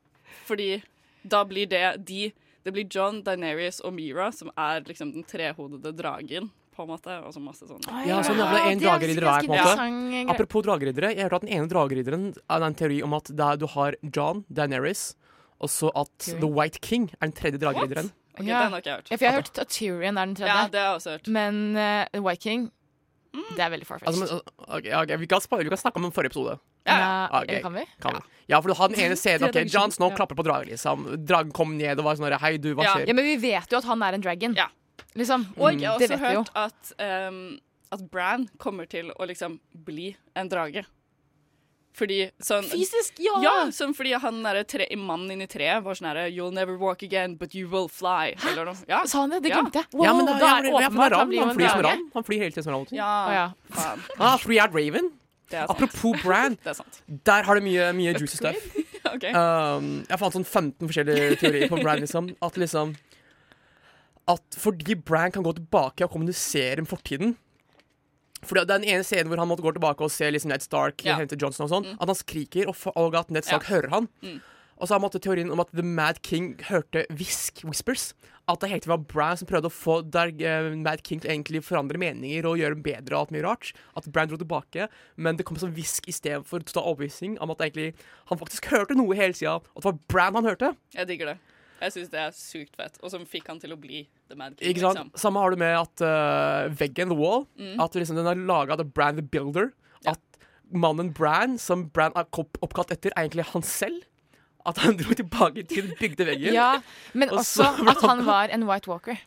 Fordi da blir det de Det blir John, Daenerys og Mira som er liksom den trehodede dragen, på en måte. Og så masse sånn. Ja, sånn jævla det en drageridder hver, på en måte. Apropos drageriddere, jeg hørte at den ene drageridderen er en teori om at det er, du har John, Daenerys, og så at okay. The White King er den tredje drageridderen. Ok, Ja. Den har ikke jeg hørt. Ja, for jeg har hørt at Tyrion er den tredje. Ja, det har jeg også hørt. Men uh, White King, det er veldig farfetched. Altså, men, okay, ok, vi, kan spoile, vi kan snakke om den forrige episode. Ja, ja. Okay. Kan vi? Kan Ja. Ja, for du har den ene scenen ok, John Snow ja. klapper på dragen, liksom. Dragen kom ned og var sånn Hei, du, hva Ja. skjer? Ja, men vi vet jo at han er en dragon. Ja. Liksom. Og jeg har også hørt at, um, at Bran kommer til å liksom bli en drage. Fordi sånn Fysisk, ja! Ja, sånn fordi han derre tre, mannen inni treet var sånn herre You'll never walk again, but you will fly. Eller noe. Ja. Sa han det? Det glemte jeg. Wow, Ja, men da, da er det ja, åpenbart han Han flyr som ram. Han flyr hele tiden som ram. Ja, Å, ja. faen. Ah, Free Ad Raven. Det sant. Apropos sant. der har det mye, mye juicy stuff. okay. Um, jeg fant sånn 15 forskjellige teorier på Bran, liksom. At liksom At fordi Bran kan gå tilbake og kommunisere med fortiden For det er den ene scenen hvor han måtte gå tilbake og se liksom Ned Stark Ja. hente Johnson og sånn. At han skriker, og, og at Ned Stark Ja. hører han. Mm. Og så har han hatt teorien om at The Mad King hørte hvisk, whispers. At det helt var Bran som prøvde å få der, uh, Mad King til egentlig forandre meninger og gjøre dem bedre. og alt mye rart At Bran dro tilbake, men det kom som hvisk istedenfor total overbevisning om at egentlig han faktisk hørte noe hele tida. At det var Bran han hørte. Jeg digger det. Jeg syns det er sykt fett. Og som fikk han til å bli The Mad King. Ikke sant? Liksom. Samme har du med at uh, veggen, The Wall, Mm. at liksom den er laga av Brand the Builder. Ja. At mannen Brand, som Brand er oppkalt etter, er egentlig han selv. At han dro tilbake i tid, bygde veggen. Ja, men Og også at han var en White Walker.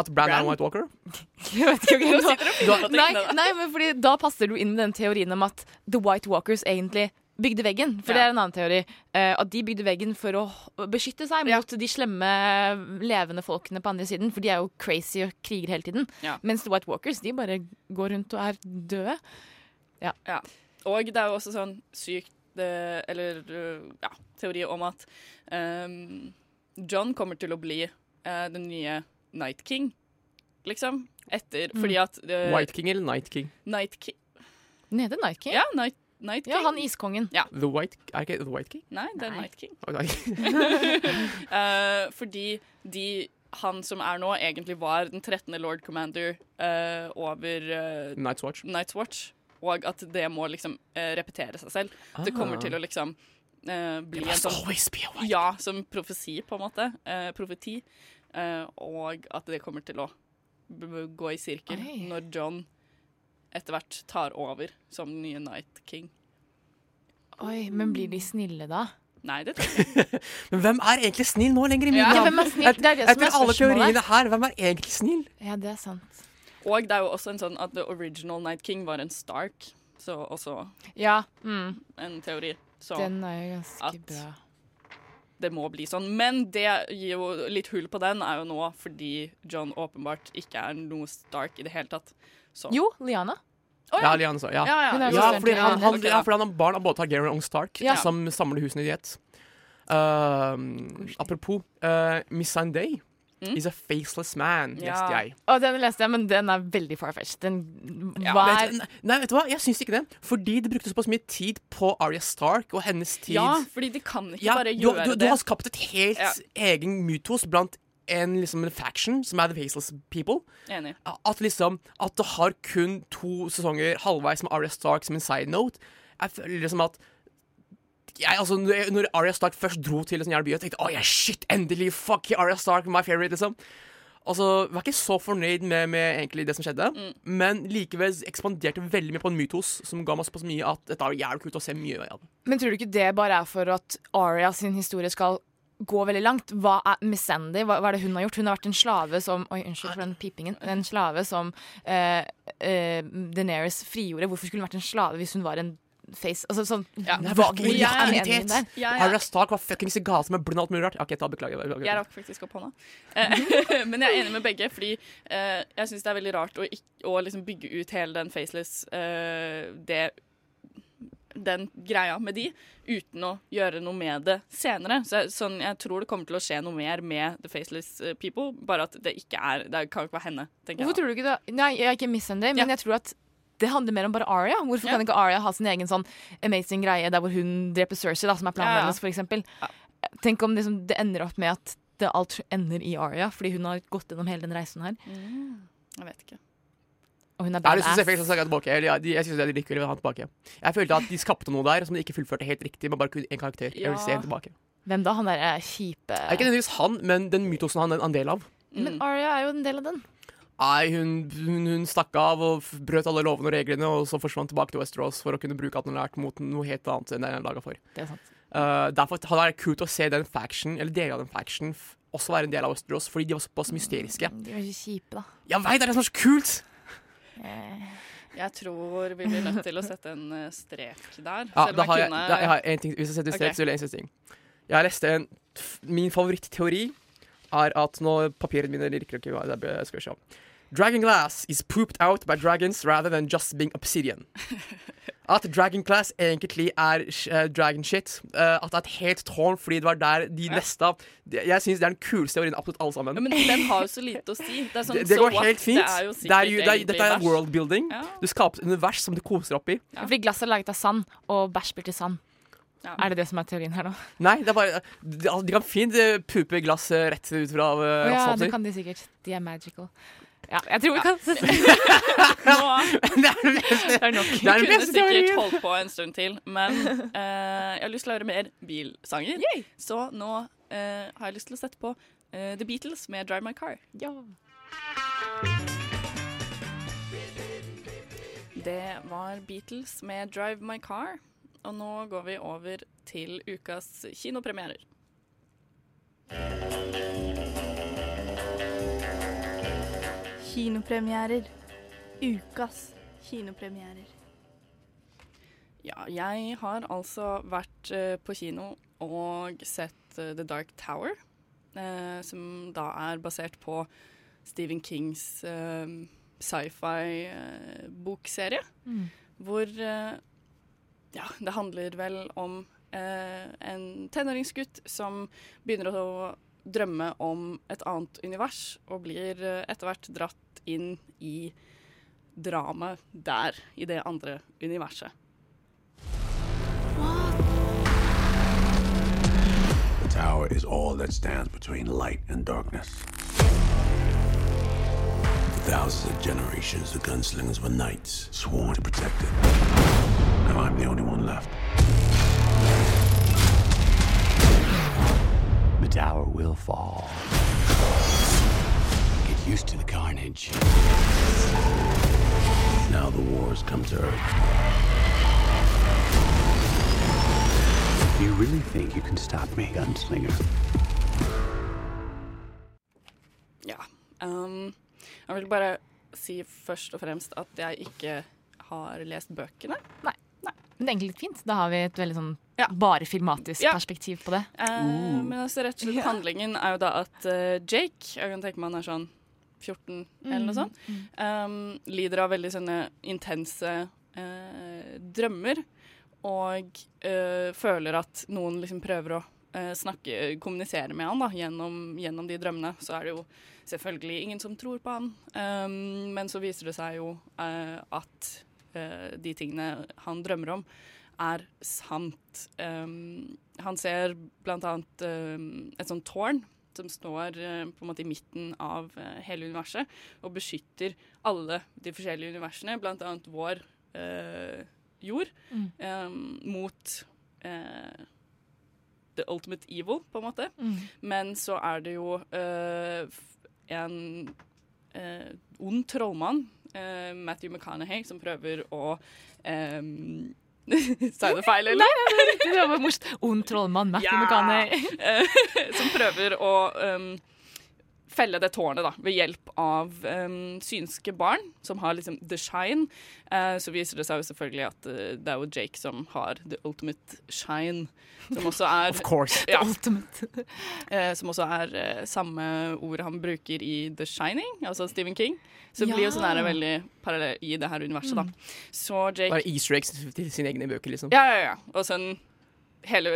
At Bran, er en White Walker. Jeg vet ikke og på Nei, nei, men fordi da passer du inn i den teorien om at The White Walkers egentlig bygde veggen. For Ja. det er en annen teori. Uh, at de bygde veggen for å beskytte seg Ja. mot de slemme, levende folkene på andre siden. For de er jo crazy og kriger hele tiden. Ja. Mens The White Walkers de bare går rundt og er døde. Ja. Og det er jo også sånn sykt det, Eller eh, ja, teori om at um, John kommer til å bli uh, den nye Night King, liksom. Etter Fordi at uh, White King eller Night King? Night King Den heter Night King. Ja, Night, Night King. Ja, han iskongen. The White, er ikke The White King? Nei, det er Nei. Night King. Eh, fordi de han som er nå, egentlig var den 13. Lord Commander uh, over uh, Night's Watch. Night's Watch. Og at det må liksom eh, repetere seg selv. Det kommer til å liksom eh, bli en sånn Ja, som profesi, på en måte. Eh, profeti. Eh, og at det kommer til å b b gå i sirkel Oi. når John etter hvert tar over som den nye Night King. Oi, Men blir de snille da? Nei, det tror jeg ikke. Men hvem er egentlig snill nå lenger i middag? Ja, hvem er snill? Det er det som Etter er alle teoriene her, hvem er egentlig snill? Ja, det er sant. Og det er jo også en sånn at The Original Night King var en Stark. Så også Ja, mm, en teori. Så den er jo ganske at- bra. det må bli sånn. Men det gir jo litt hull på den, er jo nå fordi John åpenbart ikke er noe Stark i det hele tatt. Så Jo, Liana. Ja, Liane sa ja. ja, ja. Ja, fordi han, han, okay, ja, fordi han har barn av både Targaryen og Stark, Ja. som samler husene i ett. Uh, apropos uh, Miss Sunday Mm. is a faceless man, Ja. leste jeg. Og den leste jeg, men den er veldig farfetched. Den var Vet, nei, vet du hva? Jeg syns ikke det. Fordi det brukte såpass mye tid på Arya Stark og hennes tid. ja, fordi de kan ikke Ja, bare du, gjøre du, du det. har skapt et helt Ja. egen mytos blant en, liksom, en faction, som er The Faceless People. Enig. At liksom At det har kun to sesonger halvveis med Arya Stark som en side note. Jeg føler liksom at jeg, altså, når Aria Arya Stark først dro til en sånn jævla by, jeg tenkte yeah, shit, endelig, fuck Arya Stark, my favorite, liksom. Altså, jeg var ikke så fornøyd med, med egentlig det som skjedde, men likevel ekspanderte veldig mye på en mytos som ga meg såpass mye at dette er jævlig kult å se mye av. Men tror du ikke det bare er for at Aria sin historie skal gå veldig langt? Hva er Miss Sandy, hva, hva er det hun har gjort? Hun har vært en slave som Oi, unnskyld for den pipingen. En slave som uh, uh, Daenerys frigjorde. Hvorfor skulle hun vært en slave hvis hun var en face? Altså sånn Ja. Det hva, Ja, ja. er er- Arya Stark var fuckings gal som en blind og alt mulig rart. OK, ta beklager. beklager. Jeg rakk faktisk opp hånda. Eh, Men jeg er enig med begge, fordi uh, jeg syns det er veldig rart å, ikke, å liksom bygge ut hele den faceless uh, det, Den greia med de, uten å gjøre noe med det senere. Så jeg, sånn, jeg tror det kommer til å skje noe mer med The Faceless eh, People, bare at det ikke er Det kan ikke være henne, tenker Hvorfor jeg. Hvorfor tror du ikke det? Nei, jeg er ikke Miss men Ja. jeg tror at det handler mer om bare Aria. Hvorfor Ja. kan ikke Aria ha sin egen sånn amazing greie der hvor hun dreper Cersei, da, som er planen Ja, hennes, eksempel. Ja. Tenk om liksom, det ender opp med at det alt ender i Aria, fordi hun har gått gjennom hele den reisen her. Jeg vet ikke. Og hun er Jeg badass. Ja, jeg synes det er litt gøy å ha tilbake. Jeg følte at de skapte noe der som de ikke fullførte helt riktig, Men bare én karakter. Jeg vil se Ja. henne tilbake. Hvem da? Han derre kjipe Er ikke nødvendigvis han, men den mytosen han er en del av. Men Aria er jo en del av den. Nei, hun, hun, hun stakk av og brøt alle lovene og reglene, og så forsvant tilbake til Westeros for å kunne bruke at hun har lært mot noe helt annet enn det hun er laga for. Det er sant. Uh, derfor hadde det vært kult å se den faction, eller deler av den faction, også være en del av Westeros, fordi de var såpass mysteriske. De var ikke kjipe, da. Jeg veit, det er det som er så kult! Jeg tror vi blir nødt til å sette en eh, strek der. Ja, selv da om har jeg jeg, kunne da, jeg har en ting, Hvis jeg setter strek, okay. så vil jeg en ting. Jeg leste en Min favorittteori er at nå Papirene mine liker ikke hva det er, skal se. Dragon glass is pooped out by dragons rather than just being obsidian. At dragon glass egentlig er uh, dragon shit. Uh, at det er et helt tårn fordi det var der de nesta de, Jeg syns det er den kuleste teorien absolutt alle sammen. Ja, men den har jo så lite å si. Det, er sånn, det, det går helt fint. Det er jo Det er jo, det er, dette er worldbuilding. Ja. Du skaper et univers som du koser opp i. Ja. Fordi glasset er laget av sand, og bæsj blir til sand. Ja. Er det det som er teorien her nå? Nei, det er bare De, de kan fint eh, pupe glass eh, rett ut fra uh, ja, det kan de sikkert. De er magical. Ja, jeg tror vi kan Nå Det er det beste. Det er nok. Det er den kunne sikkert holdt på en stund til, men eh, jeg har lyst til å høre mer bilsanger. Så nå eh, har jeg lyst til å sette på eh, The Beatles med 'Drive My Car'. Ja. Det var Beatles med 'Drive My Car', og nå går vi over til ukas kinopremierer. Kinopremierer. Ukas kinopremierer. Ja, jeg har altså vært eh, på kino og sett eh, The Dark Tower, eh, som da er basert på Stephen Kings eh, sci-fi-bokserie. Mm. Hvor eh, ja, det handler vel om eh, en tenåringsgutt som begynner å drømme om et annet univers, og blir eh, etter hvert dratt inn i dramaet der, i det andre universet. The tower is all that stands between light and darkness. For thousands of generations, the gunslingers were knights, sworn to protect it. Now I'm the only one left. Tower will fall. Get used to the carnage. Now the wars come to Earth. You really think you can stop me, gunslinger? Ja. Um, jeg vil bare si først og fremst at jeg ikke har lest bøkene. Nei. Men det er egentlig litt fint. Da har vi et veldig sånn Ja. bare filmatisk Ja. perspektiv på det. Uh, Uh. Men altså rett og slett handlingen er jo da at uh, Jake, jeg kan tenke meg han er sånn 14 eller noe Mm, sånt, um, lider av veldig sånne intense eh, drømmer. Og eh, føler at noen liksom prøver å snakke, kommunisere med han da, gjennom, gjennom de drømmene. Så er det jo selvfølgelig ingen som tror på han. Um, men så viser det seg jo at eh, de tingene han drømmer om, er sant. Um, han ser blant annet um, et sånt tårn som står uh, på en måte i midten av uh, hele universet og beskytter alle de forskjellige universene, blant annet vår uh, jord, Mm. um, mot the ultimate evil, på en måte. Mm. Men så er det jo en ond trollmann, Matthew McConaughey, som prøver å um, Sa jeg det feil, eller? Nei, nei, riktig. Det var morsomt. Ond trollmann, Matthew McConaughey. Eh, som prøver å um, felle det tårnet da, ved hjelp av um, synske barn som har liksom the shine. Uh, så viser det seg jo selvfølgelig at uh, det er jo Jake som har the ultimate shine. Som også er Of course. Ja. Ultimate. uh, som også er samme ord han bruker i The Shining, altså Stephen King. Så det blir jo sånn her veldig parallell i det her universet, da. Så Jake Bare easter eggs til sine egne bøker, liksom. ja, ja, ja. Og sånn Hele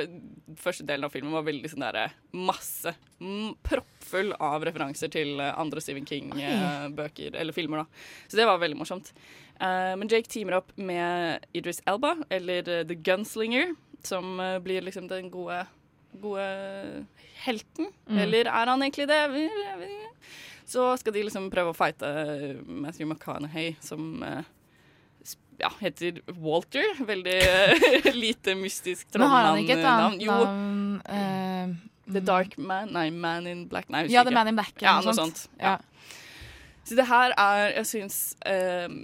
første delen av filmen var veldig sånn derre masse mm, proppfull av referanser til eh, andre Stephen King-bøker, eller filmer, da. Så det var veldig morsomt. Eh, men Jake teamer opp med Idris Elba, eller eh, The Gunslinger, som eh, blir liksom den gode, gode helten. Mm. Eller er han egentlig det? Så skal de liksom prøve å fighte Matthew McConaughey, som eh, ja, heter Walter. Veldig eh, lite mystisk Men har han ikke et trollmann-navn. Jo, navn eh, The Dark Man Nei, Man in Black. Nei, Ja, The. Man in Black. Ja, noe sånt. Ja. Så det her er Jeg syns um,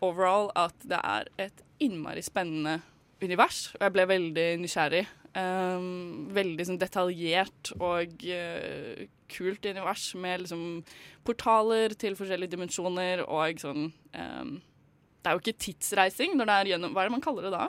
overall at det er et innmari spennende univers, og jeg ble veldig nysgjerrig. Um, veldig sånn detaljert og uh, kult univers med liksom portaler til forskjellige dimensjoner og sånn ehm, Det er jo ikke tidsreising når det er gjennom Hva er det man kaller det da?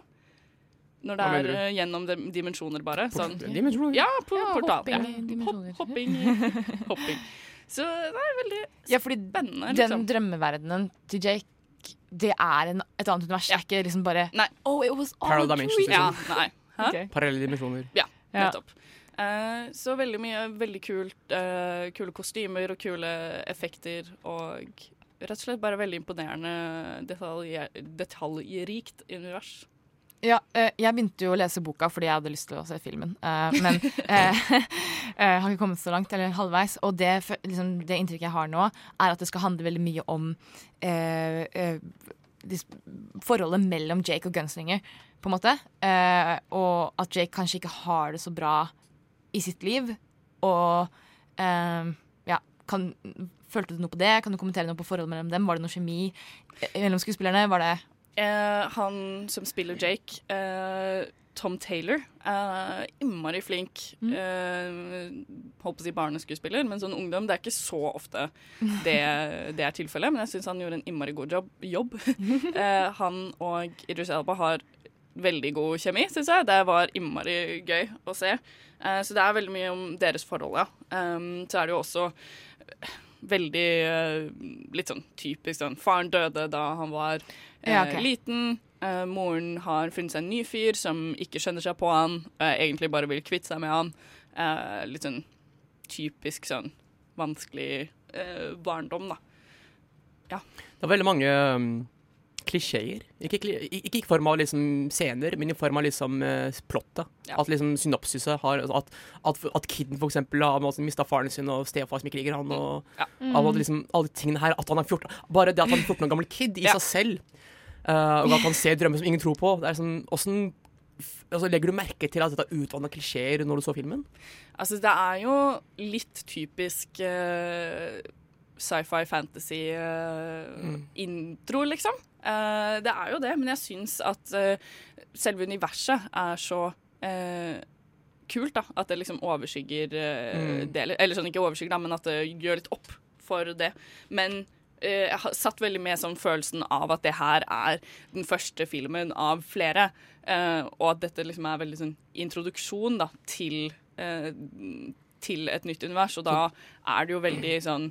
Når det er uh, gjennom de, dimensjoner, bare. Sånn. Dimensjoner? Ja, på Ja, portal. hopping ja. Hopp, hopping, hopping. Så det er veldig Ja, fordi spennende. den Liksom. drømmeverdenen til Jake, det er en, et annet univers. Det er ikke liksom bare Oh, it was all Parallel dimensions, dream. Ja, liksom. nei. Hæ? Ok. Parallelle dimensjoner. Ja, Ja. nettopp. Eh, så veldig mye veldig kult. Uh, kule kostymer og kule effekter og rett og slett bare veldig imponerende detaljer, detaljrikt univers. Ja, eh, jeg begynte jo å lese boka fordi jeg hadde lyst til å se filmen. Eh, men eh, eh, har ikke kommet så langt, eller halvveis. Og det, liksom, det inntrykket jeg har nå, er at det skal handle veldig mye om eh, eh, forholdet mellom Jake og Gunslinger, på en måte. Eh, og at Jake kanskje ikke har det så bra i sitt liv. Og eh, kan, følte du noe på det? Kan du kommentere noe på forholdet mellom dem? Var det noe kjemi eh, mellom skuespillerne? Var det Eh, han som spiller Jake, eh, Tom Taylor, er innmari flink. Eh, holdt på å si barneskuespiller, men sånn ungdom Det er ikke så ofte det, det er tilfellet, men jeg syns han gjorde en innmari god jobb. jobb. eh, han og Idris Elba har veldig god kjemi, syns jeg. Det var innmari gøy å se. Eh, så det er veldig mye om deres forhold, ja. Um, så er det jo også veldig eh, litt sånn typisk sånn Faren døde da han var eh, Ja, okay. liten. Eh, moren har funnet seg en ny fyr som ikke skjønner seg på han, egentlig bare vil kvitte seg med han. Eh, litt sånn typisk sånn vanskelig barndom, da. Det er veldig mange um, klisjeer. Ikke, ikke i form av liksom scener, men i form av liksom uh, plottet. Ja. At liksom synopsiset har altså At, at, at kiden for eksempel har mista faren sin, og stefar som ikke liker han, og Ja. alle, liksom, alle de tingene her. At han er 14 Bare det at han er 14 år gammel kid i Ja. seg selv, uh, og at han ser drømmer som ingen tror på. Det er sånn, hvordan altså, Legger du merke til at dette er utvanna klisjeer når du så filmen? Altså, det er jo litt typisk eh, sci-fi fantasy-intro, liksom. Uh, det er jo det, men jeg syns at eh, selve universet er så eh, kult, da. At det liksom overskygger eh, Mm. det. Eller, sånn ikke overskygger, da, men at det gjør litt opp for det. Men eh, jeg har satt veldig med sånn følelsen av at det her er den første filmen av flere. eh, og at dette liksom er veldig sånn introduksjon da, til, eh, til et nytt univers. Og da er det jo veldig sånn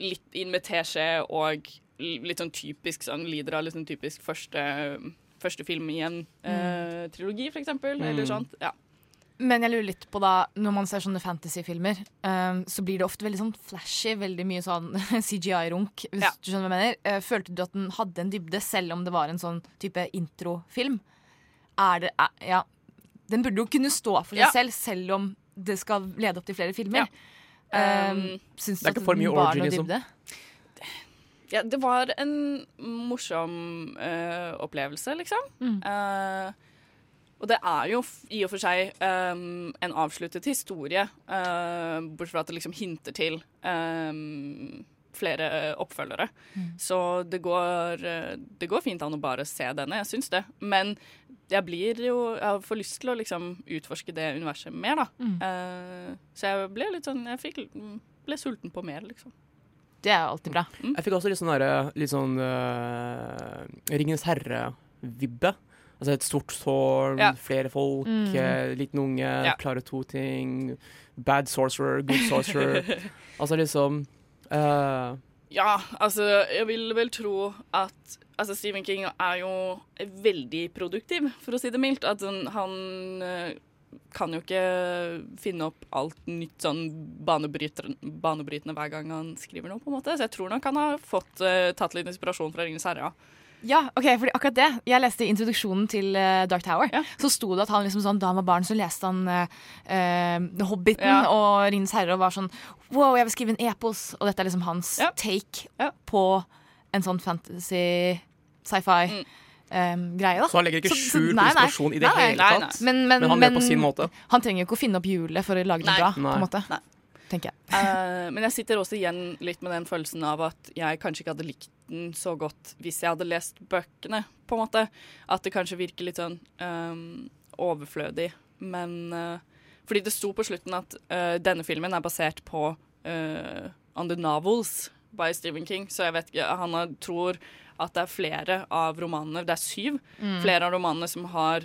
litt inn med teskje og litt sånn typisk sånn lider av litt sånn typisk første, første film i en eh, trilogi, for eksempel. Eller Mm. sånt. Ja. Men jeg lurer litt på da, når man ser sånne fantasyfilmer, um, så blir det ofte veldig sånn flashy, veldig mye sånn CGI-runk, hvis Ja. du skjønner hva jeg mener. Eh, følte du at den hadde en dybde, selv om det var en sånn type introfilm? Er det er, Ja. Den burde jo kunne stå for seg Ja. selv, selv om det skal lede opp til flere filmer. Ja. Um, Um, det er ikke for mye orgy, liksom. ja, det var en morsom uh, opplevelse, liksom. Mm. Uh, Og det er jo i og for seg um, en avsluttet historie, uh, bortsett fra at det liksom hinter til ehm, flere oppfølgere. oppfølgere. Så det går, eh, det går fint an å bare se denne, jeg syns det. Men jeg blir jo Jeg får lyst til å liksom utforske det universet mer, da. Mm. Eh, så jeg ble litt sånn Jeg fikk, ble sulten på mer, liksom. Det er alltid bra. Jeg fikk også litt sånn, derre- litt sånn uh, Ringenes herre-vibbe. Altså et stort tårn, Ja. flere folk, Mm. eh, liten unge, Ja. klare to ting. Bad sorcerer, good sorcerer. altså liksom øh, Ja, altså, jeg vil vel tro at altså, Stephen King er jo veldig produktiv, for å si det mildt. At han, han eh, kan jo ikke finne opp alt nytt sånn banebrytende hver gang han skriver noe, på en måte. Så jeg tror nok han har fått uh, tatt litt inspirasjon fra Ringenes herre, ja. Ja, ok, fordi akkurat det. Jeg leste introduksjonen til uh, Dark Tower. Så sto det at han liksom sånn, da han var barn, så leste han uh, eh, Hobbiten Ja. og Ringens herre og var sånn Wow, jeg vil skrive en epos. Og dette er liksom hans take på en sånn fantasy, sci-fi. eh, greie da Så han legger ikke skjul på nei, nei. inspirasjon i det Nei, nei. hele tatt. Men, men, Men han gjør det på sin måte. Han trenger jo ikke å finne opp hjulet for å lage det Nei. bra. på Nei. en måte Tenker jeg. uh, men jeg sitter også igjen litt med den følelsen av at jeg kanskje ikke hadde likt den så godt hvis jeg hadde lest bøkene, på en måte. At det kanskje virker litt sånn ehm, overflødig. Men uh, Fordi det sto på slutten at uh, denne filmen er basert på uh, On the Novels by Stephen King, så jeg vet ikke Han har, tror at det er flere av romanene, det er syv, Mm. flere av romanene som har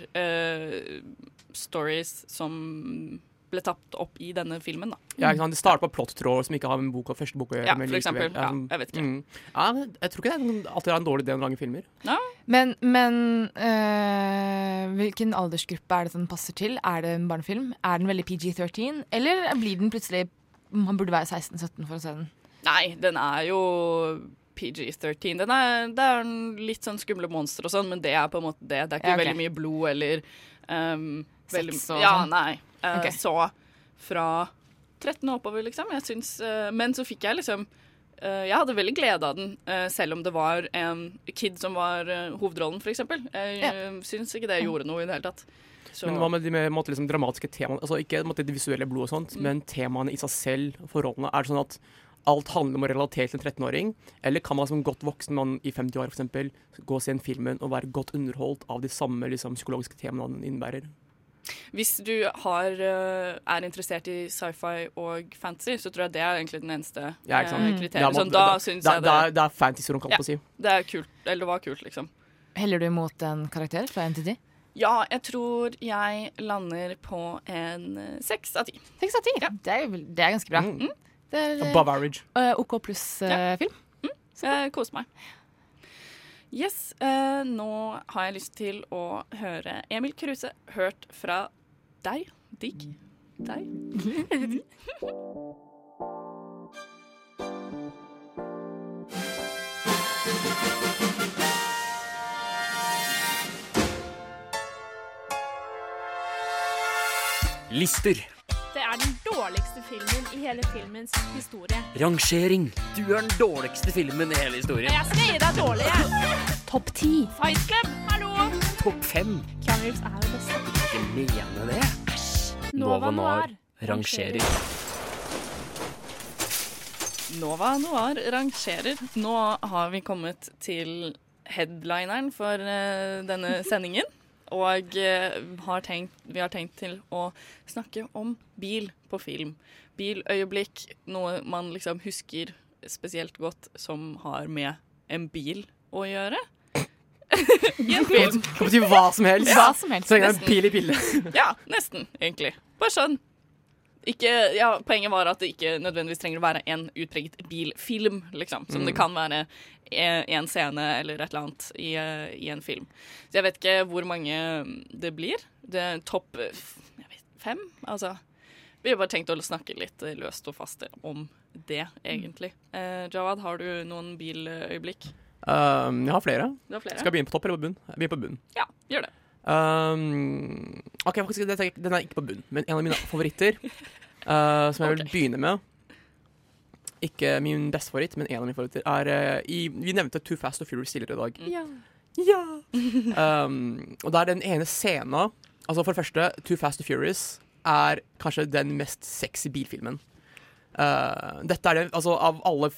stories som ble tatt opp i denne filmen, da. Ja, ikke sant? Det starter på plottråd som ikke har med boka, første boka å gjøre. Ja, for eksempel. Ja, jeg vet ikke. Mm. Ja, jeg tror ikke det er alltid er en dårlig idé å lage filmer. Men, men øh, hvilken aldersgruppe er det den passer til? Er det en barnefilm? Er den veldig PG-13? Eller blir den plutselig Man burde være 16-17 for å se den. Nei, den er jo PG-13. Den er, det er en litt sånn skumle monstre og sånn, men det er på en måte det. Det er ikke Ja, okay. veldig mye blod eller um, Sex og Ja, sånn? nei. Eh, Ok. Så fra 13 og oppover, liksom. Jeg syns eh, Men så fikk jeg liksom eh, Jeg hadde veldig glede av den, eh, selv om det var en kid som var hovedrollen, for eksempel. Jeg Ja. uh, syns ikke det gjorde noe i det hele tatt. Så- Men hva med de med, måte, liksom, dramatiske temaene? Altså Ikke måte, det visuelle blodet og sånt, Mm. men temaene i seg selv, forholdene. Er det sånn at alt handler om å relatere til en 13-åring? Eller kan man som godt voksen mann i 50 år for eksempel, gå og se en filmen og være godt underholdt av de samme liksom, psykologiske temaene den innebærer? Hvis du har, eh, er interessert i sci-fi og fantasy, så tror jeg det er egentlig den eneste Ja, eh, Mm. kriteriet. Sånn, da det- syns jeg det er- det er fantasy-rom, kan ja, si. Det er kult. Eller det var kult, liksom. Heller du imot en karakter fra NTD? Ja, jeg tror jeg lander på en eh, seks av ti. Seks av ti? Det, er det er ganske bra. Mm. Det er, Above average. Uh, OK pluss-film. Jeg koser meg. Yes, eh, nå har jeg lyst til å høre Emil Kruse, hørt fra deg. Digg. Deg. Lister. Dårligste filmen i hele filmens historie. Rangering. Du er den dårligste filmen i hele historien. Jeg skal gi deg dårlig, jeg. Topp ti. Fight Club, hallo! Topp fem. Keanu Reeves er det beste. Ikke mene det. Æsj. Nova Noir rangerer. Nova Noir rangerer. Nå har vi kommet til headlineren for eh, denne sendingen. Og eh, har tenkt, vi har tenkt til å snakke om bil på film. Biløyeblikk, noe man liksom husker spesielt godt som har med en bil å gjøre. I en film. Kan bety hva som helst. Hva som helst. Så lenge det er en pil i bildet. Ja, nesten, egentlig. Bare sånn. Ikke, ja, poenget var at det ikke nødvendigvis trenger å være en utpreget bilfilm, liksom. Som Mm. det kan være en, en scene eller et eller annet i, eh, i en film. Så jeg vet ikke hvor mange det blir. Det er topp eh, vet, fem? Altså. Vi har bare tenkt å snakke litt eh, løst og fast om det, egentlig. Eh, Jawad, har du noen biløyeblikk? Um, jeg har flere. Har flere? Skal jeg begynne på topp eller på bunn? Jeg begynner på bunn. Ja, gjør det. Um, ok, faktisk, Den er ikke på bunn, men en av mine favoritter, uh, som jeg vil begynne med Ikke min beste favoritt, men en av mine favoritter, er uh, i, Vi nevnte Too Fast og Furious tidligere i dag. Ja. Ja! Um, og det er den ene scenen Altså For det første, Too Fast and Furious er kanskje den mest sexy bilfilmen. Uh, dette er det, altså av alle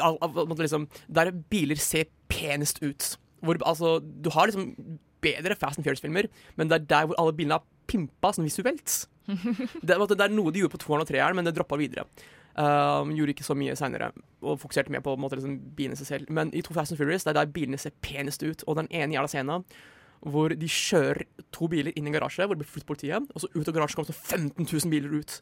av, av, liksom, Der biler ser penest ut. Hvor, altså, du har liksom bedre Fast and Furious-filmer, men det er der hvor alle bilene er pimpa sånn visuelt. Det, det er noe de gjorde på toeren og treeren, men det droppa videre. Um, gjorde ikke så mye seinere, og fokuserte mer på, en måte, liksom, bilene seg selv. Men i To Fast and Furious det er der bilene ser penest ut, og den ene jævla scenen hvor de kjører to biler inn i en garasje, hvor det blir flyttet politiet, og så ut av garasjen kommer det 15 000 biler ut.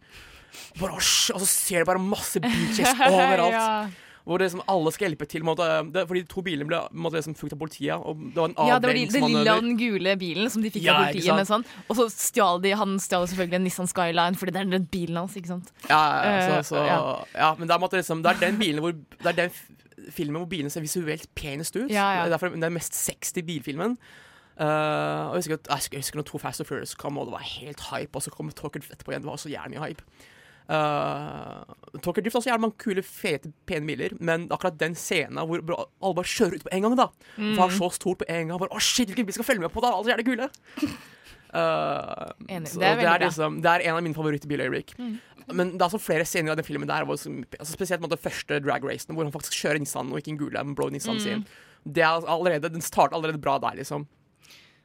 Bare, og så ser du bare masse bilkjeks overalt. Ja. Hvor liksom alle skal hjelpe til. på Måte, det, fordi de to bilene ble på liksom, fulgt av politiet. Og det var en Ja, det var de, den lilla og den gule bilen som de fikk Ja, av politiet. Med sånn. Og så stjal de Han stjal selvfølgelig en Nissan Skyline, fordi det er den bilen hans. ikke sant? Ja, ja, Eh, så, så, ja. men er, en måte liksom, det er den bilen hvor Det er den filmen hvor bilene ser visuelt penest ut. Det er derfor den mest sexy bilfilmen. Uh, og jeg husker, jeg husker, når To Fast and Furious kom, og det var helt hype, og så kom Talker etterpå igjen. Det var også jævlig hype. Uh, Talker Drift også jævlig mange kule, fete, pene biler, men akkurat den scenen hvor alle bare kjører ut på en gang, da. Mm. Var så stort på en gang. Bare, Å, shit, hvilken bil skal følge med på, da? Alle er jævlig kule. Uh, Enig. så Det er det, er liksom, det er en av mine favorittbiløyeblikk. Mm. Men det er altså flere scener av den filmen der hvor, altså spesielt den første drag racen, hvor han faktisk kjører Nissan og ikke en gule, men blå Nissan Mm. sin. Det er altså allerede, Den starter allerede bra der, liksom.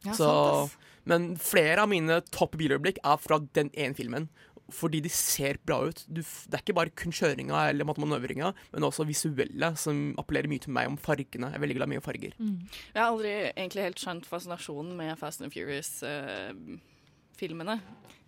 Ja, Så, sant, men flere av mine topp biløyeblikk er fra den ene filmen. Fordi de ser bra ut. Du, det er ikke bare kun kjøringa eller manøvringa, men også visuelle, som appellerer mye til meg om fargene. Jeg er veldig glad i mye farger. Jeg har aldri egentlig helt skjønt fascinasjonen med Fast and Furious-filmene. er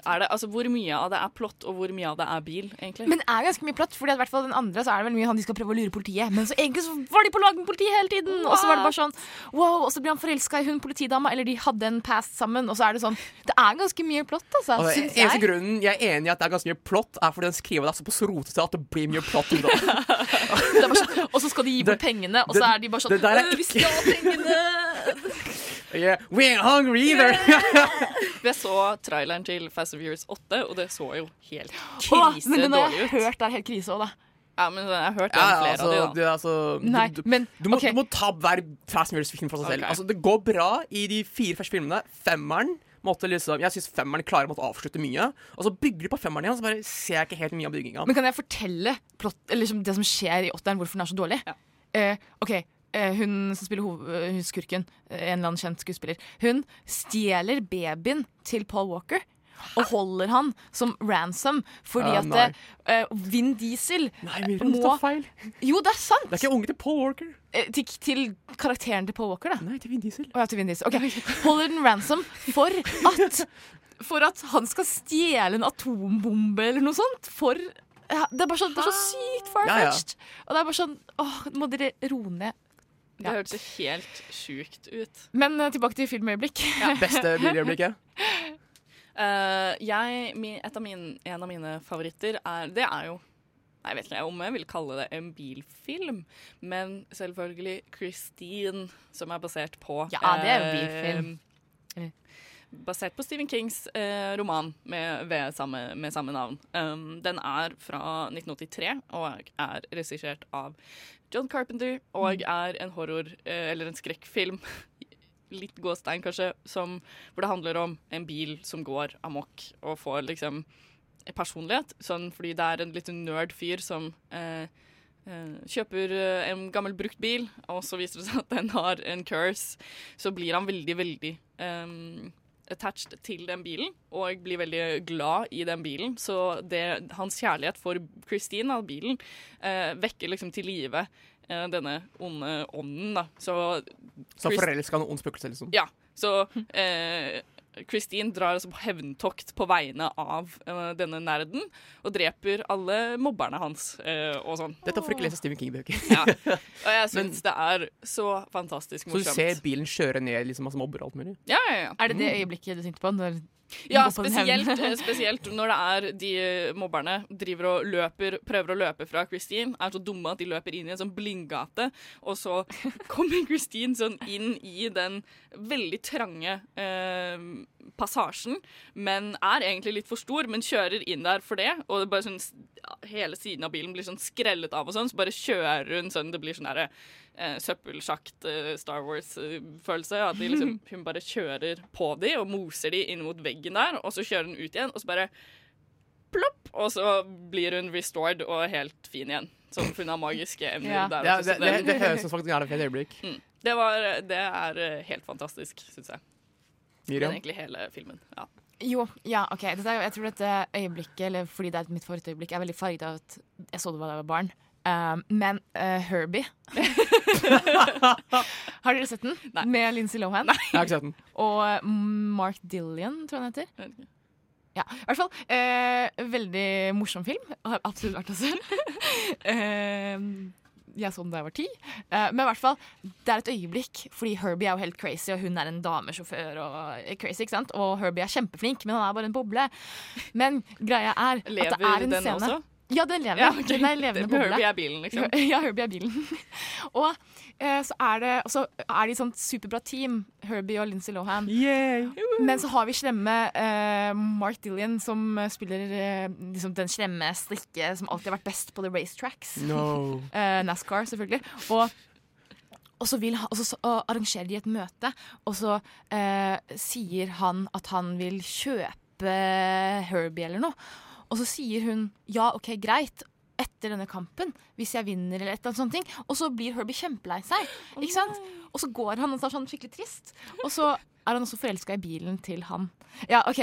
det, altså Hvor mye av det er plott, og hvor mye av det er bil, egentlig? Men det er ganske mye plott, Fordi i hvert fall den andre så er det vel mye han de skal prøve å lure politiet. Men så egentlig så var de på lag med politiet hele tiden! Og så var det bare sånn wow, og så blir han forelska i hun politidama, eller de hadde en past sammen. Og så er det sånn Det er ganske mye plott, altså. Og Syns eneste grunnen jeg er enig i at det er ganske mye plott, er fordi den skriver det såpass rotete at det blir mye plott. er sånn, og så skal de gi bort pengene, og så er de bare sånn det det er «Øh, Vi skal ha pengene! Yeah, we ain't hungry either! Vi så traileren til Fast Furious 8, og det så jo helt krise Åh, ut. men den har jeg hørt er helt krise òg, da. Ja, men jeg har hørt Ja, flere altså, av de, da. det, altså, Nei, du, du, men, du, må, okay. du må ta hver Fast and Furious-film for seg selv. Okay. Altså, det går bra i de fire første filmene. Femmeren måtte liksom, Jeg syns femmeren klarer å avslutte mye. Og så bygger de på femmeren igjen, så bare ser jeg ikke helt mye av bygginga. Men kan jeg fortelle plott, eller liksom det som skjer i åtteren, hvorfor den er så dårlig? Eh, OK, eh, hun som spiller eh, skurken, en eller annen kjent skuespiller, hun stjeler babyen til Paul Walker. Og holder han som ransom fordi Ah, at eh, Vin Diesel Nei, vi må feil. Jo, det er sant! Det er ikke unge til Paul Walker. Eh, til, til karakteren til Paul Walker, da. Nei, til Vin Diesel. Oh, ja, til Vin Diesel. Okay. Holder den ransom for at For at han skal stjele en atombombe eller noe sånt. For ja, Det er bare sånn, det er så sykt far-fetched. Og det er bare sånn Åh, må dere roe ned. Det hørtes helt sjukt ut. Men uh, tilbake til filmøyeblikk. Beste biløyeblikket? Eh, jeg, et av min, en av mine favoritter er Det er jo Jeg vet ikke om jeg vil kalle det en bilfilm, men selvfølgelig Christine, som er basert på Ja, det er jo eh, bilfilm. Uh, Basert på Stephen Kings uh, roman med, ved samme, med samme navn. Um, den er fra 1983 og er regissert av John Carpenter og er en horror, eller en skrekkfilm, litt gåstein kanskje, som, hvor det handler om en bil som går amok og får liksom personlighet. Sånn, fordi det er en liten nerd fyr som eh, eh, kjøper eh, en gammel brukt bil, og så viser det seg at den har en curse. Så blir han veldig, veldig eh, attached til den bilen, og blir veldig glad i den bilen. Så det, hans kjærlighet for Christine, av bilen, eh, vekker liksom til live denne onde ånden, da. Så, Så Chris- forelska en ond spøkelse, liksom. ja, så eh, Christine drar altså på hevntokt på vegne av eh, denne nerden, og dreper alle mobberne hans eh, og sånn. Dette får du ikke lese Stephen King-bøker. Ja. Og jeg syns det er så fantastisk morsomt. Så du ser bilen kjøre ned liksom, masse mobber og alt mulig? Ja, ja, ja. Er det det øyeblikket du tenkte på? Når Ja, spesielt, eh, spesielt når det er de eh, mobberne driver og løper, prøver å løpe fra Christine, er så dumme at de løper inn i en sånn blindgate, og så kommer Christine sånn inn i den veldig trange eh, passasjen, men er egentlig litt for stor, men kjører inn der for det, og det bare sånn hele siden av bilen blir sånn skrellet av og sånn, så bare kjører hun sånn Det blir sånn derre eh, søppelsjakt eh, Star Wars-følelse. At de liksom, hun bare kjører på de og moser de inn mot veggen der, og så kjører hun ut igjen, og så bare plopp, og så blir hun restored og helt fin igjen. Som hun har magiske evner Ja. der. Ja, det, så det, det høres ut som faktisk er et fint øyeblikk. Mm. Det, var, det er eh, helt fantastisk, syns jeg. Men Miriam? egentlig hele filmen. Ja. Jo, ja, OK. Dette, er- jeg tror dette øyeblikket, eller fordi det er mitt favorittøyeblikk, er veldig farget av at jeg så det da jeg var barn. Um, men uh, Herbie Har dere sett den? Nei. Med Lindsay Lohan? Nei. Jeg har ikke sett den. Og eh, Mark Dillian, tror jeg han heter. Ja, i hvert fall. Uh, veldig morsom film. Har absolutt vært å se. eh, jeg så den da jeg var ti. Uh, men i hvert fall, det er et øyeblikk, fordi Herbie er jo helt crazy, og hun er en damesjåfør og crazy, ikke sant? Og Herbie er kjempeflink, men han er bare en boble. Men greia er at det er en den scene også? Ja, den lever. Ja, okay. Den er levende boble. Herbie er bilen, liksom. Ja, Herbie er bilen. og eh, så er det så er de sånn superbra team, Herbie og Lindsay Lohan. Men så har vi slemme eh, Mark Dillian, som spiller eh, liksom den slemme strikke som alltid har vært best på the racetracks. No. Eh, NASCAR, selvfølgelig. Og, og så, vil han, og så, så arrangerer de et møte, og så eh, sier han at han vil kjøpe Herbie eller noe. Og så sier hun ja, OK, greit. Etter denne kampen, hvis jeg vinner, eller et eller annet sånt. ting. Og så blir Herbie kjempelei seg. Ikke sant? Og så går han og tar sånn skikkelig trist. Og så er han også forelska i bilen til han. Ja, OK.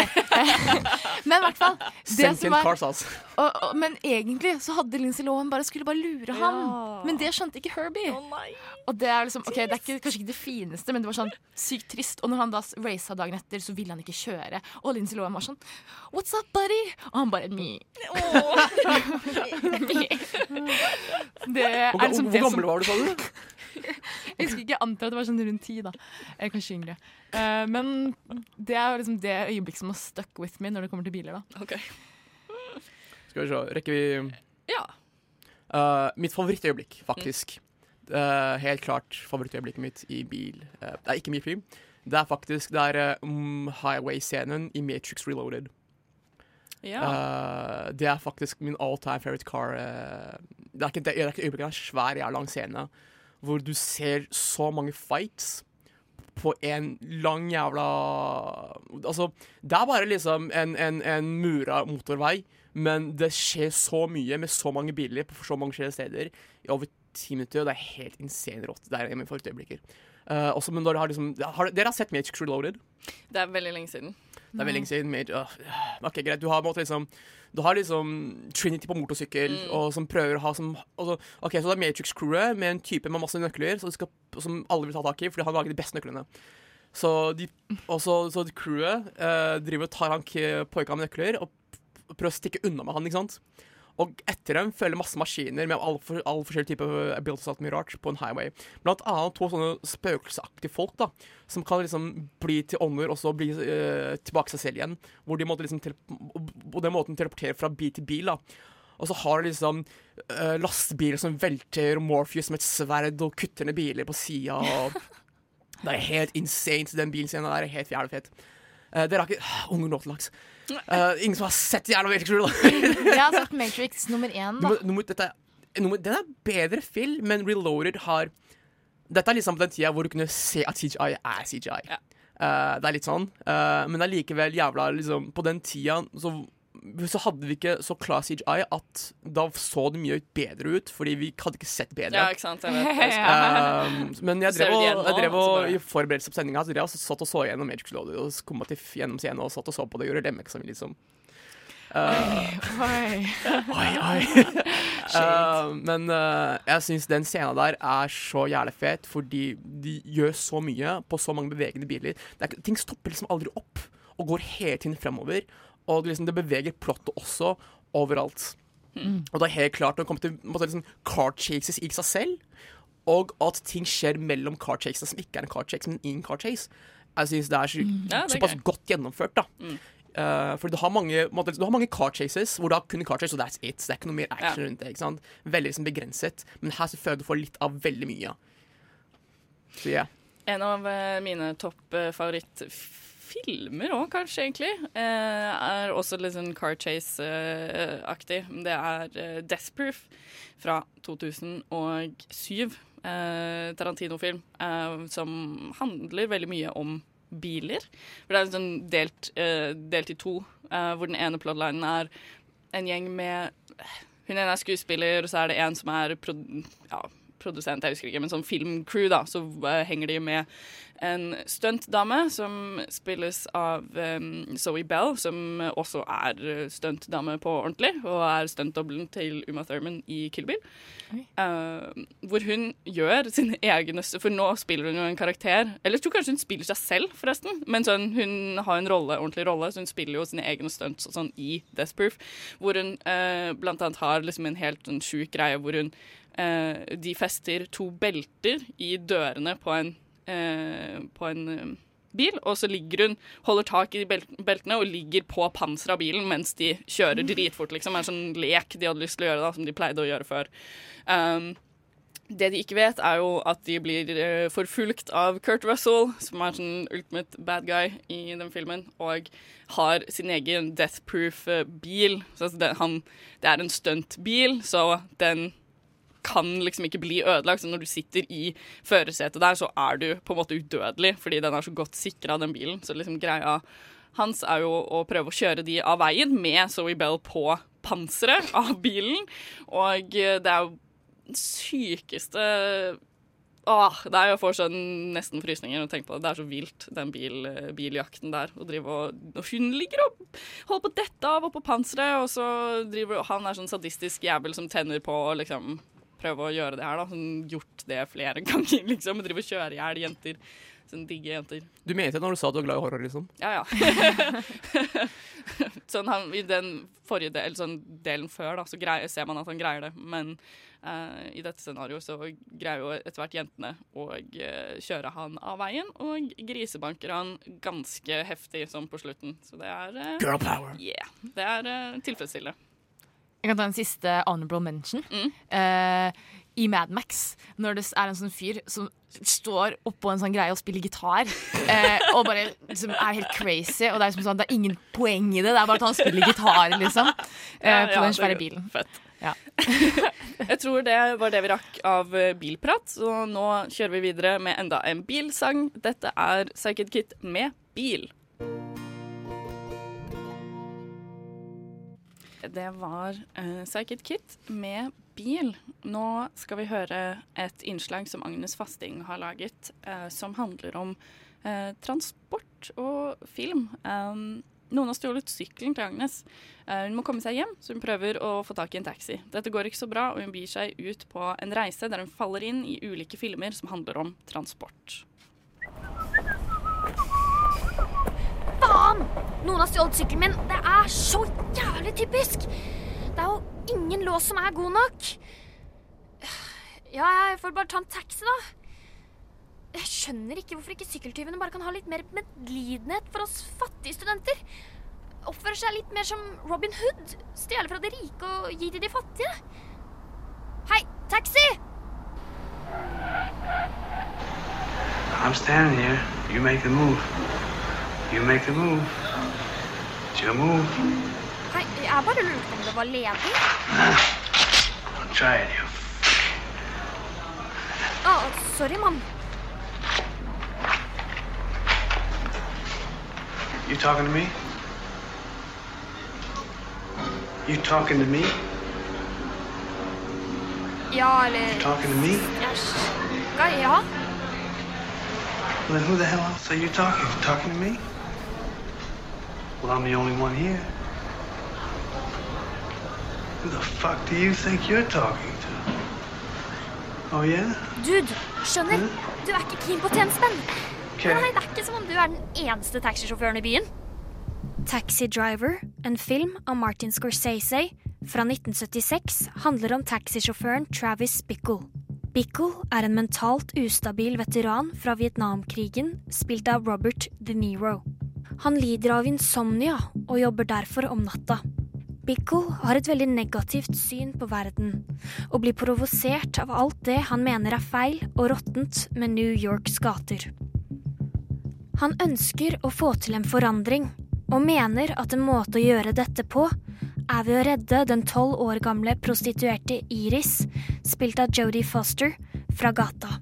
Men i hvert fall det som Sentient cars, altså. og, og, men egentlig så hadde Lindsay Lohan bare skulle bare lure han. Ja. Men det skjønte ikke Herbie. og det er liksom, ok, det er ikke, kanskje ikke det fineste, men det var sånn sykt trist. Og når han da raca dagen etter, så ville han ikke kjøre. Og Lindsay Lohan var sånn What's up, buddy? Og han bare Me. Me. Det er liksom hvor det som gammel var du, sa du? Jeg husker ikke, jeg antar at det var sånn rundt ti, da. Eller kanskje yngre. Eh, men det er jo liksom det øyeblikket som har stuck with me når det kommer til biler, da. Skal vi se, rekker vi Ja. Eh, mitt favorittøyeblikk, faktisk. Eh, helt klart favorittøyeblikket mitt i bil. Eh, det er ikke mye film. Det er faktisk det er eh, mm, highway-scenen i Matrix Reloaded. Ja. Eh, det er faktisk min all time favorite car. eh, det er ikke det er ikke øyeblikket, det er en svær, jævla lang scene hvor du ser så mange fights på en lang jævla Altså, det er bare liksom en, en, en mura motorvei, men det skjer så mye med så mange biler på så mange steder i over ti minutter, og det er helt insane rått. Det er mine favorittøyeblikker. Uh, også, men dere har liksom, har, dere har sett Matrix Reloaded? Det er veldig lenge siden. Det er veldig lenge siden. Mage, uh, ok, greit. Du har, måte liksom, du har liksom Trinity på motorsykkel, Mm. og som prøver å ha som altså, Ok, Så det er Matrix-crewet med en type med masse nøkler så skal, som alle vil ta tak i, fordi han lager de beste nøklene. Så, de, også, så, crewet eh, driver og tar han Poika pojka med nøkler og prøver å stikke unna med han. ikke sant? Og etter dem følger masse maskiner med all, for, all forskjellige typer abilities og alt mye på en highway. Blant annet to sånne spøkelsesaktige folk da, som kan liksom bli til ånder og så bli eh, tilbake seg selv igjen. Hvor de måtte liksom på den måten teleportere fra bil til bil. da. Og så har de liksom uh, lastebiler som velter, og Morpheus med et sverd og kutter ned biler på sida. Det er helt insane. Den bilscenen der er helt jævlig fet. Uh, dere har ikke Unge nå til dags. Eh, ingen som har sett jævla Matrix Reloaded? Jeg har sett Matrix nummer én, da. Nummer, dette, er- nummer, den er bedre film, men Reloaded har Dette er liksom på den tida hvor du kunne se at CGI er CGI. Eh, det er litt sånn, Uh, men likevel jævla liksom, På den tida så, så hadde vi ikke så klar CGI at da så det mye bedre ut, fordi vi hadde ikke sett bedre. Ja, ikke sant, jeg vet. Jeg. Eh, men jeg drev og, jeg drev og i forberedelse på sendinga så drev jeg og satt og så gjennom Magic Reloaded og kom til gjennom scenen og satt og så på det og gjorde lemmeksamen, liksom. Uh, Oi. Oi, oi. uh, men uh, jeg syns den scenen der er så jævlig fet, fordi de gjør så mye på så mange bevegende biler. Det er, ting stopper liksom aldri opp og går hele tiden fremover. Og liksom, det beveger plottet også overalt. Mm. Og det er helt klart når det kommer til måte, liksom, car chases i seg selv, og at ting skjer mellom car chasene som ikke er en car chase, men i en car chase. Jeg syns det er så, Mm. Ja, det er såpass gøy. godt gjennomført, da. Mm. Uh, for du har, mange, måte, du har mange car chases hvor du har kun car chase, og that's it. Så det er ikke noe mer action Ja. rundt det. Veldig liksom begrenset. Men her så føler du får litt av veldig mye. Så yeah. En av eh, mine topp eh, filmer òg, kanskje, egentlig. Eh, er også litt sånn car chase-aktig. det er eh, Death Proof fra 2007. Eh, Tarantino-film eh, som handler veldig mye om biler. For det er sånn delt, eh, delt i to, eh, hvor den ene plotlinen er en gjeng med Hun ene er skuespiller, og så er det en som er ja, produsent, jeg husker ikke, men sånn filmcrew, da. Så eh, henger de med en stuntdame som spilles av um, Zoe Bell, som også er eh, stuntdame på ordentlig, og er stuntdobbelen til Uma Thurman i Kill Bill. Uh, hvor hun gjør sin egen For nå spiller hun jo en karakter Eller jeg tror kanskje hun spiller seg selv, forresten. Men sånn, hun har en rolle, ordentlig rolle, så hun spiller jo sine egne stunts sånn i Death Proof. Hvor hun uh, blant annet har liksom en helt sånn sjuk greie hvor hun De fester to belter i dørene på en, eh, på en eh, bil, og så ligger hun, holder tak i bel beltene og ligger på panseret av bilen mens de kjører dritfort, liksom. Det er en sånn lek de hadde lyst til å gjøre, da, som de pleide å gjøre før. Um, det de ikke vet, er jo at de blir uh, forfulgt av Kurt Russell, som er sånn ultimate bad guy i den filmen, og har sin egen death-proof-bil. Så altså, det, han, det er en stuntbil, så den kan liksom ikke bli ødelagt. Så når du sitter i førersetet der, så er du på en måte udødelig, fordi den er så godt sikra, den bilen. Så liksom greia hans er jo å prøve å kjøre de av veien med Zoe Bell på panseret av bilen. Og eh, det er jo den sykeste Åh, det er jo får sånn nesten frysninger å tenke på det. Det er så vilt, den bil, biljakten der. Og, og, og hun ligger og holder på å dette av oppå panseret, og så driver han er sånn sadistisk jævel som tenner på liksom prøve å gjøre det her, da. Sånn, gjort det flere ganger, liksom. Drive og kjøre i hjel jenter. Sånn digge jenter. Du mente det når du sa at du var glad i horror, liksom? Ja, ja. sånn han, I den forrige del, sånn delen før da, så greier, ser man at han greier det. Men uh, i dette scenarioet så greier jo etter hvert jentene å uh, kjøre han av veien, og grisebanker han ganske heftig sånn på slutten. Så det er uh, Girl power. Yeah. Det er tilfredsstillende. Jeg kan ta en siste honorable mention. Eh, I Mad Max, når det er en sånn fyr som står oppå en sånn greie og spiller gitar, eh, og bare liksom, er helt crazy, og det er, liksom sånn, det er ingen poeng i det, det er bare at han spiller gitar, liksom, eh, Ja, på den svære bilen. Fett. Ja. Jeg tror det var det vi rakk av eh, bilprat, så nå kjører vi videre med enda en bilsang. Dette er Psychic Kit med bil. Det var uh, Psychic Kit med bil. Nå skal vi høre et innslag som Agnes Fasting har laget, uh, som handler om uh, transport og film. Um, noen har stjålet sykkelen til Agnes. Hun må komme seg hjem, så hun prøver å få tak i en taxi. Dette går ikke så bra, og hun begir seg ut på en reise der hun faller inn i ulike filmer som handler om transport. Faen! Noen har stjålet sykkelen min. Det er så jævlig typisk. Det er jo ingen lås som er god nok. Ja, jeg får bare ta en taxi, da. Jeg skjønner ikke hvorfor ikke sykkeltyvene bare kan ha litt mer medlidenhet for oss fattige studenter. Oppfører seg litt mer som Robin Hood. Stjele fra de rike og gi til de fattige. Hei, taxi! I'm standing here. You make the move. You make the move. Move. Hei, jeg bare lurte om det var ledig. Try it, you. Å, ah, sorry, mann. You talking to me? You talking to me? Ja, eller You talking to me? Sjekka, ja. Well, then who the hell else are you talking? to? Talking to me? Well, I'm the only one here. Who the fuck do you think you're talking to? Oh, yeah? Dude, skjønner? Du er ikke keen på tjenestemenn. Okay. Nei, det er ikke som om du er den eneste taxisjåføren i byen. Taxi Driver, en film av Martin Scorsese fra 1976, handler om taxisjåføren Travis Bickle. Bickle er en mentalt ustabil veteran fra Vietnamkrigen, spilt av Robert De Niro. Han lider av insomnia og jobber derfor om natta. Bickle har et veldig negativt syn på verden, og blir provosert av alt det han mener er feil og råttent med New Yorks gater. Han ønsker å få til en forandring, og mener at en måte å gjøre dette på er ved å redde den tolv år gamle prostituerte Iris, spilt av Jodie Foster, fra gata.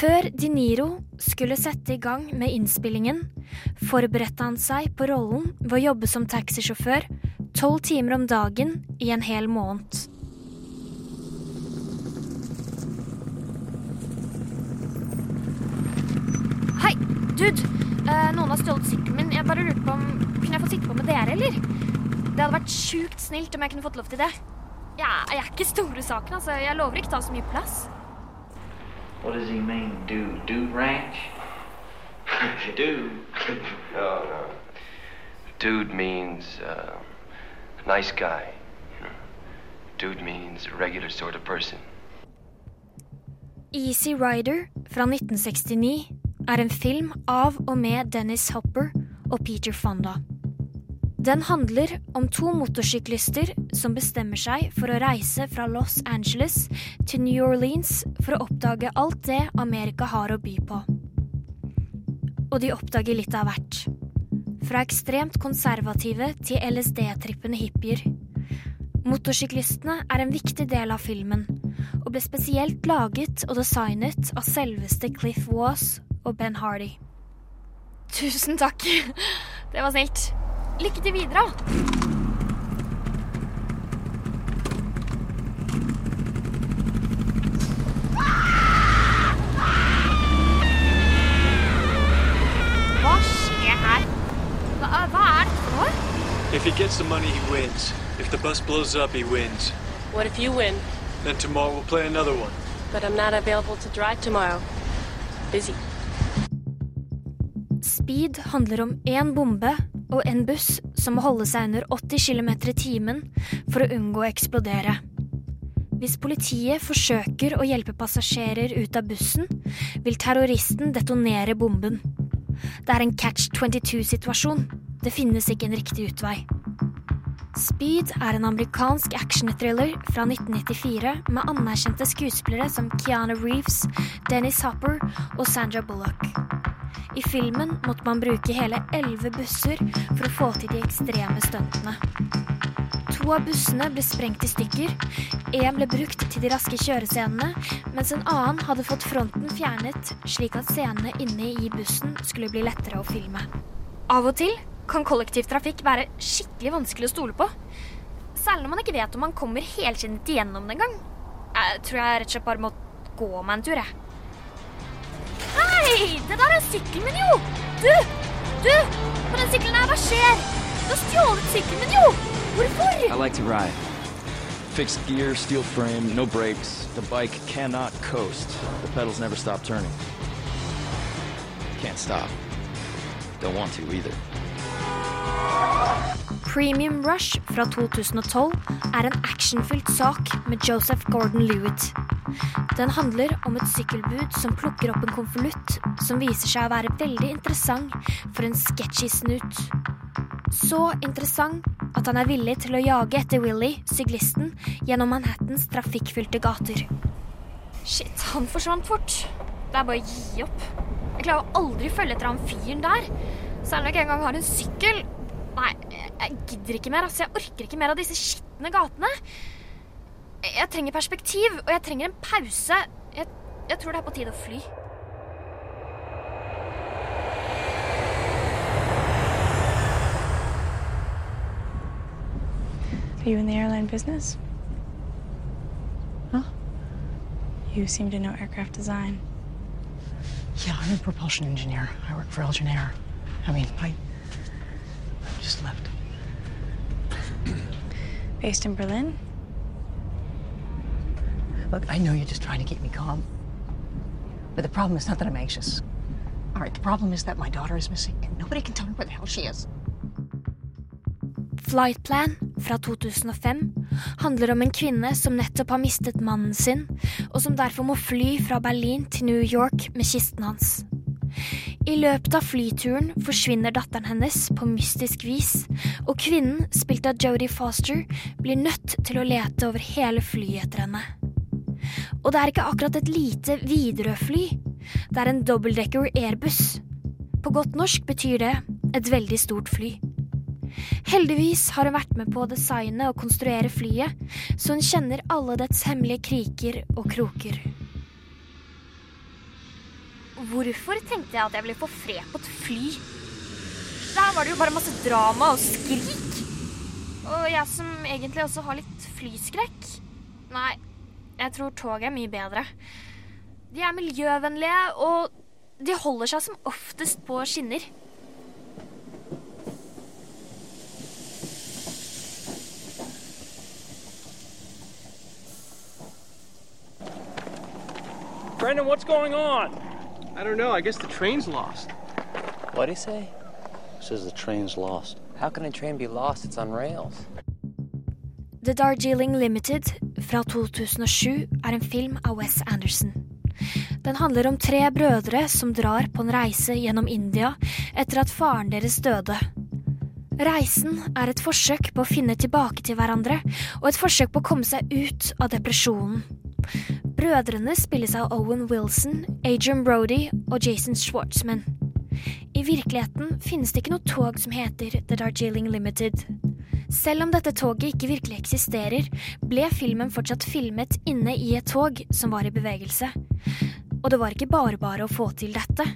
Før De Niro skulle sette i gang med innspillingen, forberedte han seg på rollen ved å jobbe som taxisjåfør tolv timer om dagen i en hel måned. Hei, dude. Eh, noen har stjålet sykkelen min. Jeg bare lurte på om Kunne jeg få sitte på med dere, eller? Det hadde vært sjukt snilt om jeg kunne fått lov til det. Ja, jeg er ikke store saken, altså. Jeg lover ikke å ta så mye plass. What does he mean, dude? Dude ranch? dude. No, no. Dude means uh, nice guy. You know. Dude means a regular sort of person. Easy Rider fra 1969 er en film av og med Dennis Hopper og Peter Fonda. Den handler om to motorsyklister som bestemmer seg for å reise fra Los Angeles til New Orleans for å oppdage alt det Amerika har å by på. Og de oppdager litt av hvert. Fra ekstremt konservative til LSD-trippende hippier. Motorsyklistene er en viktig del av filmen, og ble spesielt laget og designet av selveste Cliff Waas og Ben Hardy. Tusen takk. Det var snilt. Lykke til videre. Hva skjer her? Hva, hva er dette for? If he gets the money, he wins. If the bus blows up, he wins. What if you win? Then tomorrow we'll play another one. But I'm not available to drive tomorrow. Busy. Speed handler om én bombe og en buss som må holde seg under 80 km i timen for å unngå å eksplodere. Hvis politiet forsøker å hjelpe passasjerer ut av bussen, vil terroristen detonere bomben. Det er en catch 22-situasjon. Det finnes ikke en riktig utvei. Speed er en amerikansk actionthriller fra 1994 med anerkjente skuespillere som Keanu Reeves, Dennis Hopper og Sandra Bullock. I filmen måtte man bruke hele elleve busser for å få til de ekstreme stuntene. To av bussene ble sprengt i stykker, én ble brukt til de raske kjørescenene, mens en annen hadde fått fronten fjernet slik at scenene inne i bussen skulle bli lettere å filme. Av og til kan kollektivtrafikk være skikkelig vanskelig å stole på. Særlig når man ikke vet om man kommer helskinnet igjennom det engang. Jeg tror jeg rett og slett bare må gå meg en tur, jeg. Hei! Det der er sykkelen min, jo! Du! Du! På den sykkelen her, hva skjer? Du har stjålet sykkelen min, jo! Hvorfor? I like to ride. Fixed gear, steel frame, no brakes. The bike cannot coast. The pedals never stop turning. Can't stop. Don't want to either. Premium Rush fra 2012 er en actionfylt sak med Joseph Gordon-Lewitt. Den handler om et sykkelbud som plukker opp en konvolutt som viser seg å være veldig interessant for en sketchy snut. Så interessant at han er villig til å jage etter Willy, syklisten, gjennom Manhattans trafikkfylte gater. Shit, han forsvant fort. Det er bare å gi opp. Jeg klarer aldri å følge etter han fyren der. Selv om jeg ikke engang har en sykkel. Nei, jeg- jeg gidder ikke mer. altså. Jeg orker ikke mer av disse skitne gatene. Jeg trenger perspektiv, og jeg trenger en pause. Jeg, jeg tror det er på tide å fly. Are you in the airline business? Huh? You seem to know aircraft design. Yeah, I'm a propulsion engineer. I work for Elgin Air. I mean, I, I just left. Based in Berlin? Look, I know you're just trying to keep me calm. But the problem is not that I'm anxious. All right, the problem is that my daughter is missing, and nobody can tell me where the hell she is. Flightplan fra 2005 handler om en kvinne som nettopp har mistet mannen sin, og som derfor må fly fra Berlin til New York med kisten hans. I løpet av flyturen forsvinner datteren hennes på mystisk vis, og kvinnen, spilt av Jodie Foster, blir nødt til å lete over hele flyet etter henne. Og det er ikke akkurat et lite Widerøe-fly. Det er en dobbeltdekker Airbus, På godt norsk betyr det et veldig stort fly. Heldigvis har hun vært med på å designe og konstruere flyet, så hun kjenner alle dets hemmelige kriker og kroker. Hvorfor tenkte jeg at jeg ville få fred på et fly? Der var det jo bare masse drama og skrik. Og jeg som egentlig også har litt flyskrekk. Nei, jeg tror toget er mye bedre. De er miljøvennlige, og de holder seg som oftest på skinner. Brendan, what's going on? I don't know. I guess the train's lost. What'd he say? Says the train's lost. How can a train be lost? It's on rails. The Darjeeling Limited fra 2007 er en film av Wes Anderson. Den handler om tre brødre som drar på en reise gjennom India etter at faren deres døde. Reisen er et forsøk på å finne tilbake til hverandre og et forsøk på å komme seg ut av depresjonen. Brødrene spilles av Owen Wilson, Adrian Brody og Jason Schwartzman. I virkeligheten finnes det ikke noe tog som heter The Darjeeling Limited. Selv om dette toget ikke virkelig eksisterer, ble filmen fortsatt filmet inne i et tog som var i bevegelse. Og det var ikke bare bare å få til dette.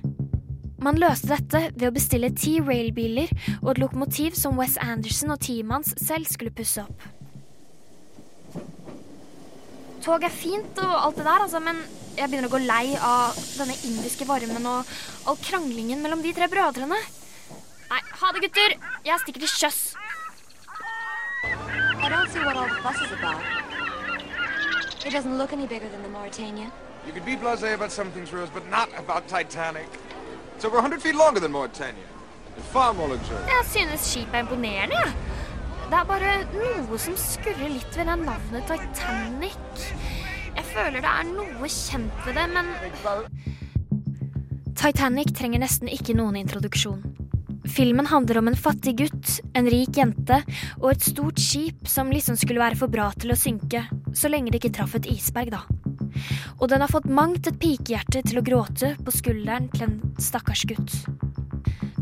Man løste dette ved å bestille ti railbiler og et lokomotiv som Wes Anderson og teamet hans selv skulle pusse opp. Tog er fint og alt det der, altså, men jeg begynner å gå lei av denne indiske varmen og all kranglingen mellom de tre brødrene. Nei, ha det, gutter. Jeg stikker til sjøs. I don't see what all the fuss is about. It doesn't look any bigger than the Mauritania. You could be blasé about some things, Rose, but not about Titanic. It's over 100 feet longer than Mauritania. And far more luxurious. Jeg synes skipet er imponerende, jeg. Det er bare noe som skurrer litt ved det navnet Titanic. Jeg føler det er noe kjent ved det, men Titanic trenger nesten ikke noen introduksjon. Filmen handler om en fattig gutt, en rik jente og et stort skip som liksom skulle være for bra til å synke, så lenge det ikke traff et isberg, da. Og den har fått mangt et pikehjerte til å gråte på skulderen til en stakkars gutt.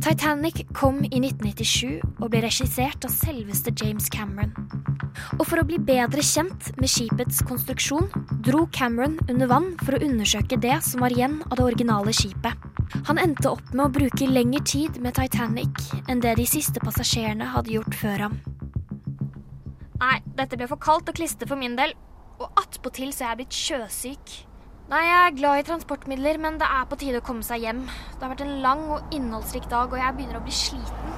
Titanic kom i 1997 og ble regissert av selveste James Cameron. Og for å bli bedre kjent med skipets konstruksjon, dro Cameron under vann for å undersøke det som var igjen av det originale skipet. Han endte opp med å bruke lengre tid med Titanic enn det de siste passasjerene hadde gjort før ham. Nei, dette ble for kaldt og kliste for min del. Og attpåtil så er jeg blitt sjøsyk. Nei, jeg er glad i transportmidler, men det er på tide å komme seg hjem. Det har vært en lang og innholdsrik dag, og jeg begynner å bli sliten.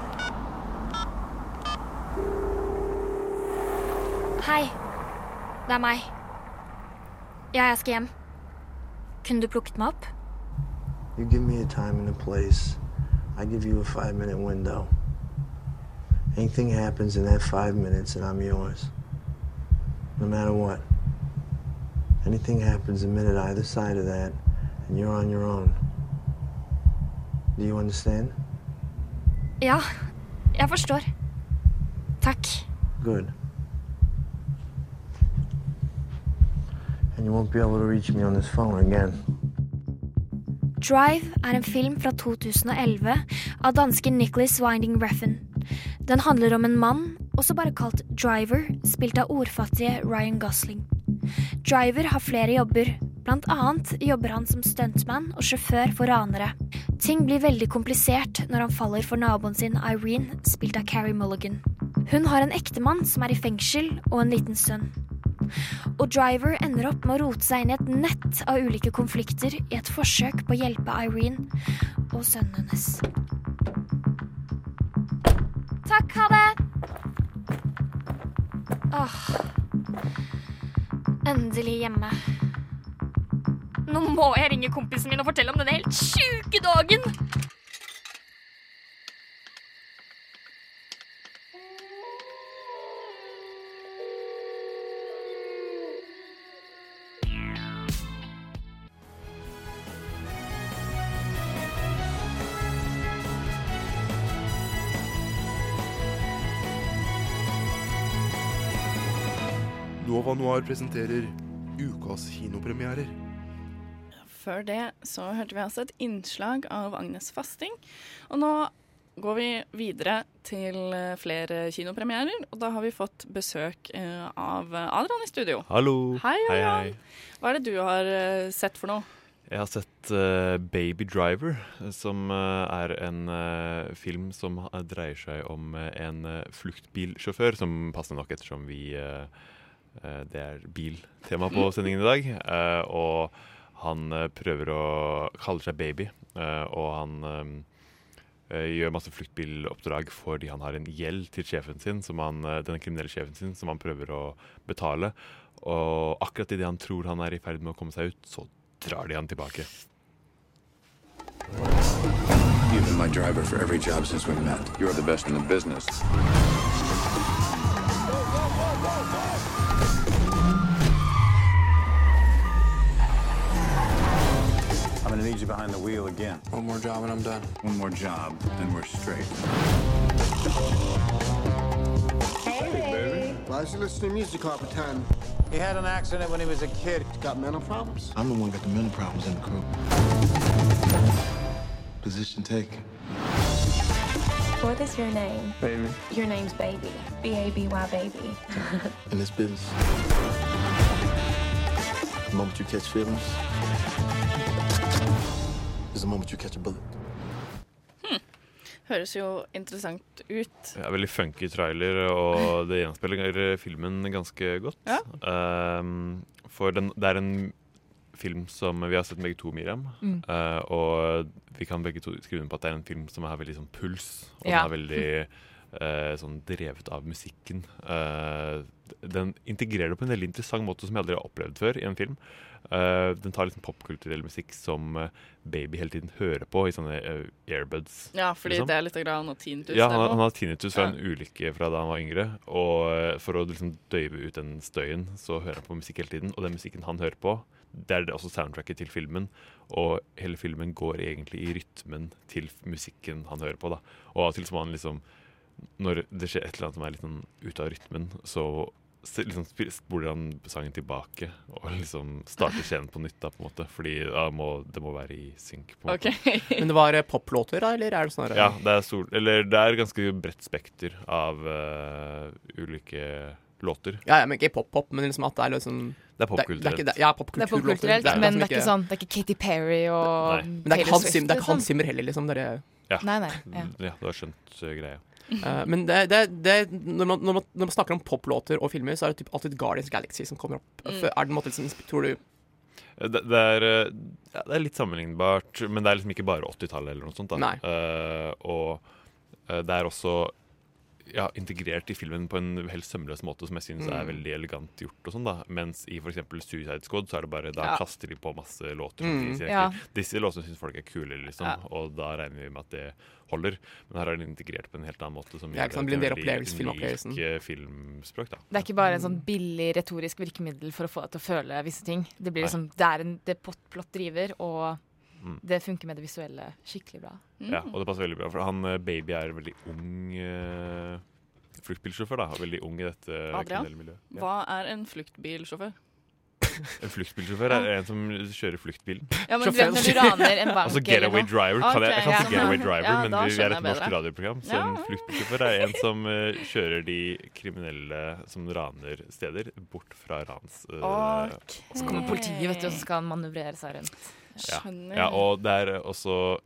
Hei. Det er meg. Ja, jeg skal hjem. Kunne du plukket meg opp? You give me a time and a place, I give you a five minute window. Anything happens in that five minutes, and I'm yours. No matter what. Anything happens a minute either side of that, and you're on your own. Do you understand? Ja, jeg forstår. Takk. Good. And you won't be able to reach me on this phone again. Drive er en film fra 2011 av danske Nicholas Winding Refn. Den handler om en mann, også bare kalt Driver, spilt av ordfattige Ryan Gosling. Driver har flere jobber, blant annet jobber han som stuntman og sjåfør for ranere. Ting blir veldig komplisert når han faller for naboen sin Irene, spilt av Carrie Mulligan. Hun har en ektemann som er i fengsel, og en liten sønn. Og Driver ender opp med å rote seg inn i et nett av ulike konflikter i et forsøk på å hjelpe Irene og sønnen hennes. Takk, ha det. Åh. Endelig hjemme. Nå må jeg ringe kompisen min og fortelle om denne helt sjuke dagen. Noir presenterer ukas kinopremierer. før det så hørte vi altså et innslag av Agnes Fasting. Og nå går vi videre til eh, flere kinopremierer, og da har vi fått besøk eh, av Adrian i studio. Hallo. Hei, Hei, Adrian. hei. Hva er det du har eh, sett for noe? Jeg har sett uh, Baby Driver, som uh, er en uh, film som dreier seg om en uh, fluktbilsjåfør, som passer nok ettersom vi eh, Det er biltema på sendingen i dag. eh, og han eh, prøver å kalle seg baby, eh, og han eh, eh, gjør masse fluktbiloppdrag fordi han har en gjeld til sjefen sin, han, eh, den kriminelle sjefen sin, som han prøver å betale. Og akkurat idet han tror han er i ferd med å komme seg ut, så drar de han tilbake. You've been my driver for every job since we met. You're the best in the business. You behind the wheel again. One more job and I'm done. One more job, and we're straight. Hey, baby. Why is he listening to music all the time? He had an accident when he was a kid. He's Got mental problems? I'm the one got the mental problems in the crew. Position taken. What is your name? Baby. Your name's Baby. B A B Y Baby. In this business, the moment you catch feelings is the moment you catch a bullet. Høres jo interessant ut. Ja, veldig funky trailer, og det gjenspeiler filmen ganske godt. Ja. Um, for den, det er en film som vi har sett begge to, Miriam. Mm. Uh, og vi kan begge to skrive under på at det er en film som har veldig sånn puls. Og Ja. den er veldig uh, sånn drevet av musikken. Uh, den integrerer det på en veldig interessant måte som jeg aldri har opplevd før i en film. Eh, den tar liksom popkulturell musikk som uh, baby hele tiden hører på i sånne uh, earbuds. Ja, fordi liksom. det er litt grann av tinnitus Ja, han, han har tinnitus fra Ja. en ulykke fra da han var yngre. Og eh, for å liksom døyve ut den støyen, så hører han på musikk hele tiden. Og den musikken han hører på, det er det også soundtracket til filmen. Og hele filmen går egentlig i rytmen til musikken han hører på. da. Og av og til så må han liksom Når det skjer et eller annet som er litt sånn ute av rytmen, så liksom spoler han sangen tilbake og liksom starter scenen på nytt. da, på en måte. Fordi ja, må, det må være i synk. på en måte. Men det var eh, poplåter, da, eller er det sånn Ja, det er, sol, eller det er ganske bredt spekter av uh, ulike låter. Ja, ja, men ikke pop-pop, men liksom at det er liksom Det er popkulturelt. Ja, pop Det er popkulturelt, liksom men det er ikke sånn Det er ikke Katy Perry og Nei. Men det er ikke Taylor Hans Swift, Zimmer, det er ikke Hans liksom. Zimmer heller, liksom. Det er. Ja. Nei, nei, ja. ja, du har skjønt uh, greia. Eh, men det, det, det, når, man, når, man, når man snakker om poplåter og filmer, så er det typ alltid Guardians Galaxy som kommer opp. Mm. For Er det en måte liksom, tror du Eh, Det, det, er, eh, ja, det er litt sammenlignbart, men det er liksom ikke bare 80-tallet eller noe sånt. Eh, og uh, det er også ja, integrert i filmen på en helt sømløs måte som jeg syns er Mm. veldig elegant gjort. og sånn da Mens i f.eks. Suicide Squad så er det bare da Ja. kaster de på masse låter. Mm. de sier Ja. Disse låtene syns folk er kule, liksom, Ja. og da regner vi med at det holder. Men her er det integrert på en helt annen måte. Som Ja, ikke sant, gjør blir en det del til opplevelse, veldig filmopplevelsen. unik, eh, filmspråk. da Det er ikke bare en sånn billig retorisk virkemiddel for å få deg til å føle visse ting. Det blir Nei. liksom, det er en det driver, og Mm. det funker med det visuelle skikkelig bra. Ja, og det passer veldig bra, for han eh, baby er veldig ung uh, fluktbilsjåfør. da, Veldig ung i dette Adrian, kriminelle miljøet. Ja. hva er en fluktbilsjåfør? En fluktbilsjåfør er en som kjører fluktbilen. Ja, men du vet når du raner en bank Altså getaway driver. Kan jeg, jeg kan si getaway driver, Ja, men vi, vi er et norsk radioprogram. Så en fluktbilsjåfør er en som uh, kjører de kriminelle som raner steder, bort fra rans... eh, Så kommer politiet, vet du, og så skal han manøvrere seg rundt. Ja. ja, og det er også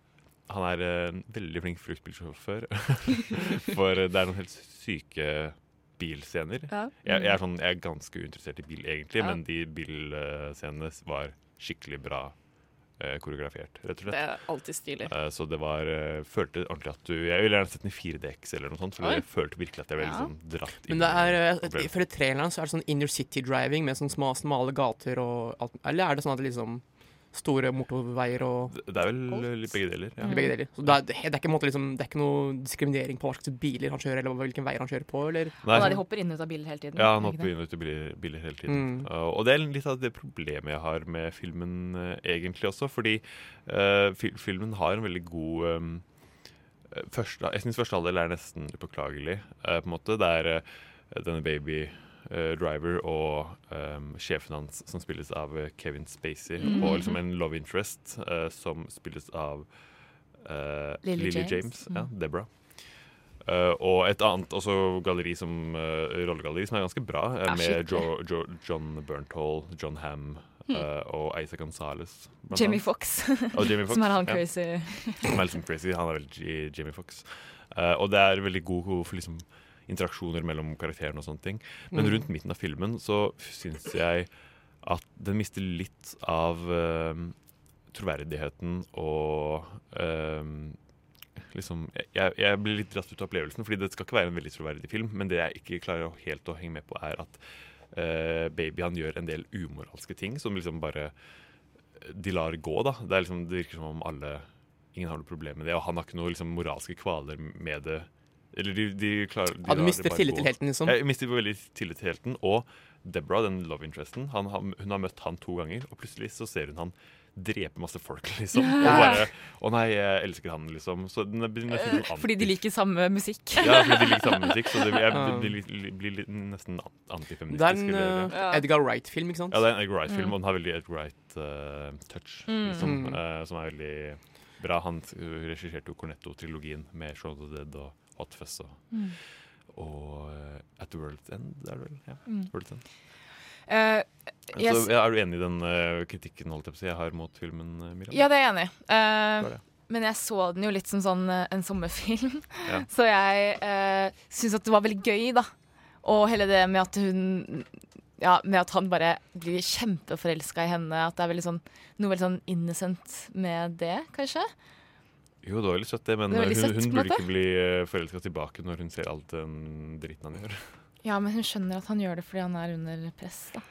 Han er en veldig flink fruktbilsjåfør. For det er noen helt syke bilscener. Ja. Jeg, jeg, er sånn, jeg er ganske uinteressert i bil, egentlig, Ja. men de bilscenene var skikkelig bra eh, koreografert, rett og slett. Det er alltid stilig. Eh, så det var eh, Følte ordentlig at du Jeg ville gjerne sett den i 4DX eller noe sånt, for Oi. jeg følte virkelig at jeg ble Ja. liksom dratt inn Men det er, i eh, ifølge traileren så er det sånn inner city driving med sånne små, smale gater og alt Eller er det sånn at det liksom store motorveier og Det er vel litt begge deler. Ja. Begge deler. Så det er, det er ikke, en måte, liksom, det er ikke noe diskriminering på hva slags biler han kjører, eller hvilken veier han kjører på, eller? Nei, Og da de hopper inn og ut av biler hele tiden. Ja, han hopper inn og ut av biler, biler hele tiden. Mm. Uh, og det er litt av det problemet jeg har med filmen uh, egentlig også, fordi uh, fil filmen har en veldig god um, første, Jeg syns første halvdel er nesten upåklagelig, uh, på en måte. Det er uh, denne baby Driver og um, sjefen hans, som spilles av eh, Kevin Spacey, Mm. og liksom en love interest eh, som spilles av eh, Lily James. James. Mm. Ja, Deborah. Uh, og et annet også galleri som uh, rollegalleri som er ganske bra, uh, med jo, jo, John Bernthal, John Hamm Hmm. eh, og Isaac Gonzales. Jamie. Fox. Jamie Fox, Som er han ja. crazy. Som er liksom crazy. Han er veldig Jamie Fox. Eh, og det er veldig god for liksom, interaksjoner mellom karakterene og sånne ting. Men Mm. rundt midten av filmen så syns jeg at den mister litt av eh, troverdigheten og eh, liksom jeg, jeg blir litt dratt ut av opplevelsen, fordi det skal ikke være en veldig troverdig film, men det jeg ikke klarer helt å henge med på, er at eh, Baby han gjør en del umoralske ting som liksom bare de lar gå, da. Det, liksom, det virker som om alle Ingen har noe problem med det, og han har ikke noen liksom, moralske kvaler med det. Eller de, de klarer de Ja, du mister tillit til helten, liksom? Jeg mister veldig tillit til helten. Og Deborah, den love interesten, han, hun har møtt han to ganger, og plutselig så ser hun han drepe masse folk, liksom. Og bare Å nei, jeg elsker han, liksom. Så den er- den er sånn Fordi de liker samme musikk. ja, fordi de liker samme musikk, så det, jeg, Ja. det blir, nesten antifeministisk. Det er en eller- eh, Edgar Wright-film, ikke sant? Ja, det er en Edgar Wright-film, Mm. og den har veldig Edgar Wright-touch, uh, liksom, Mm. uh, som er veldig bra. Han regisserte jo Cornetto-trilogien med Shaun of the Dead og Hot Fuzz og, Mm. og eh, At World's End, er det vel? Ja, Mm. World's End. Uh, yes. Så, ja, er du enig i den uh, kritikken holdt jeg jeg har mot filmen, Miriam? Ja, det er jeg enig i. Uh, det. men jeg så den jo litt som sånn eh, en sommerfilm. Ja. Så jeg uh, syns at det var veldig gøy, da. Og hele det med at hun Ja, med at han bare blir kjempeforelska i henne. At det er veldig sånn, noe veldig sånn innocent med det, kanskje. Jo, det var veldig søtt, det, men Det uh, hun, søtt, hun burde ikke bli uh, forelska tilbake når hun ser alt den dritten han gjør. Ja, men hun skjønner at han gjør det fordi han er under press, da.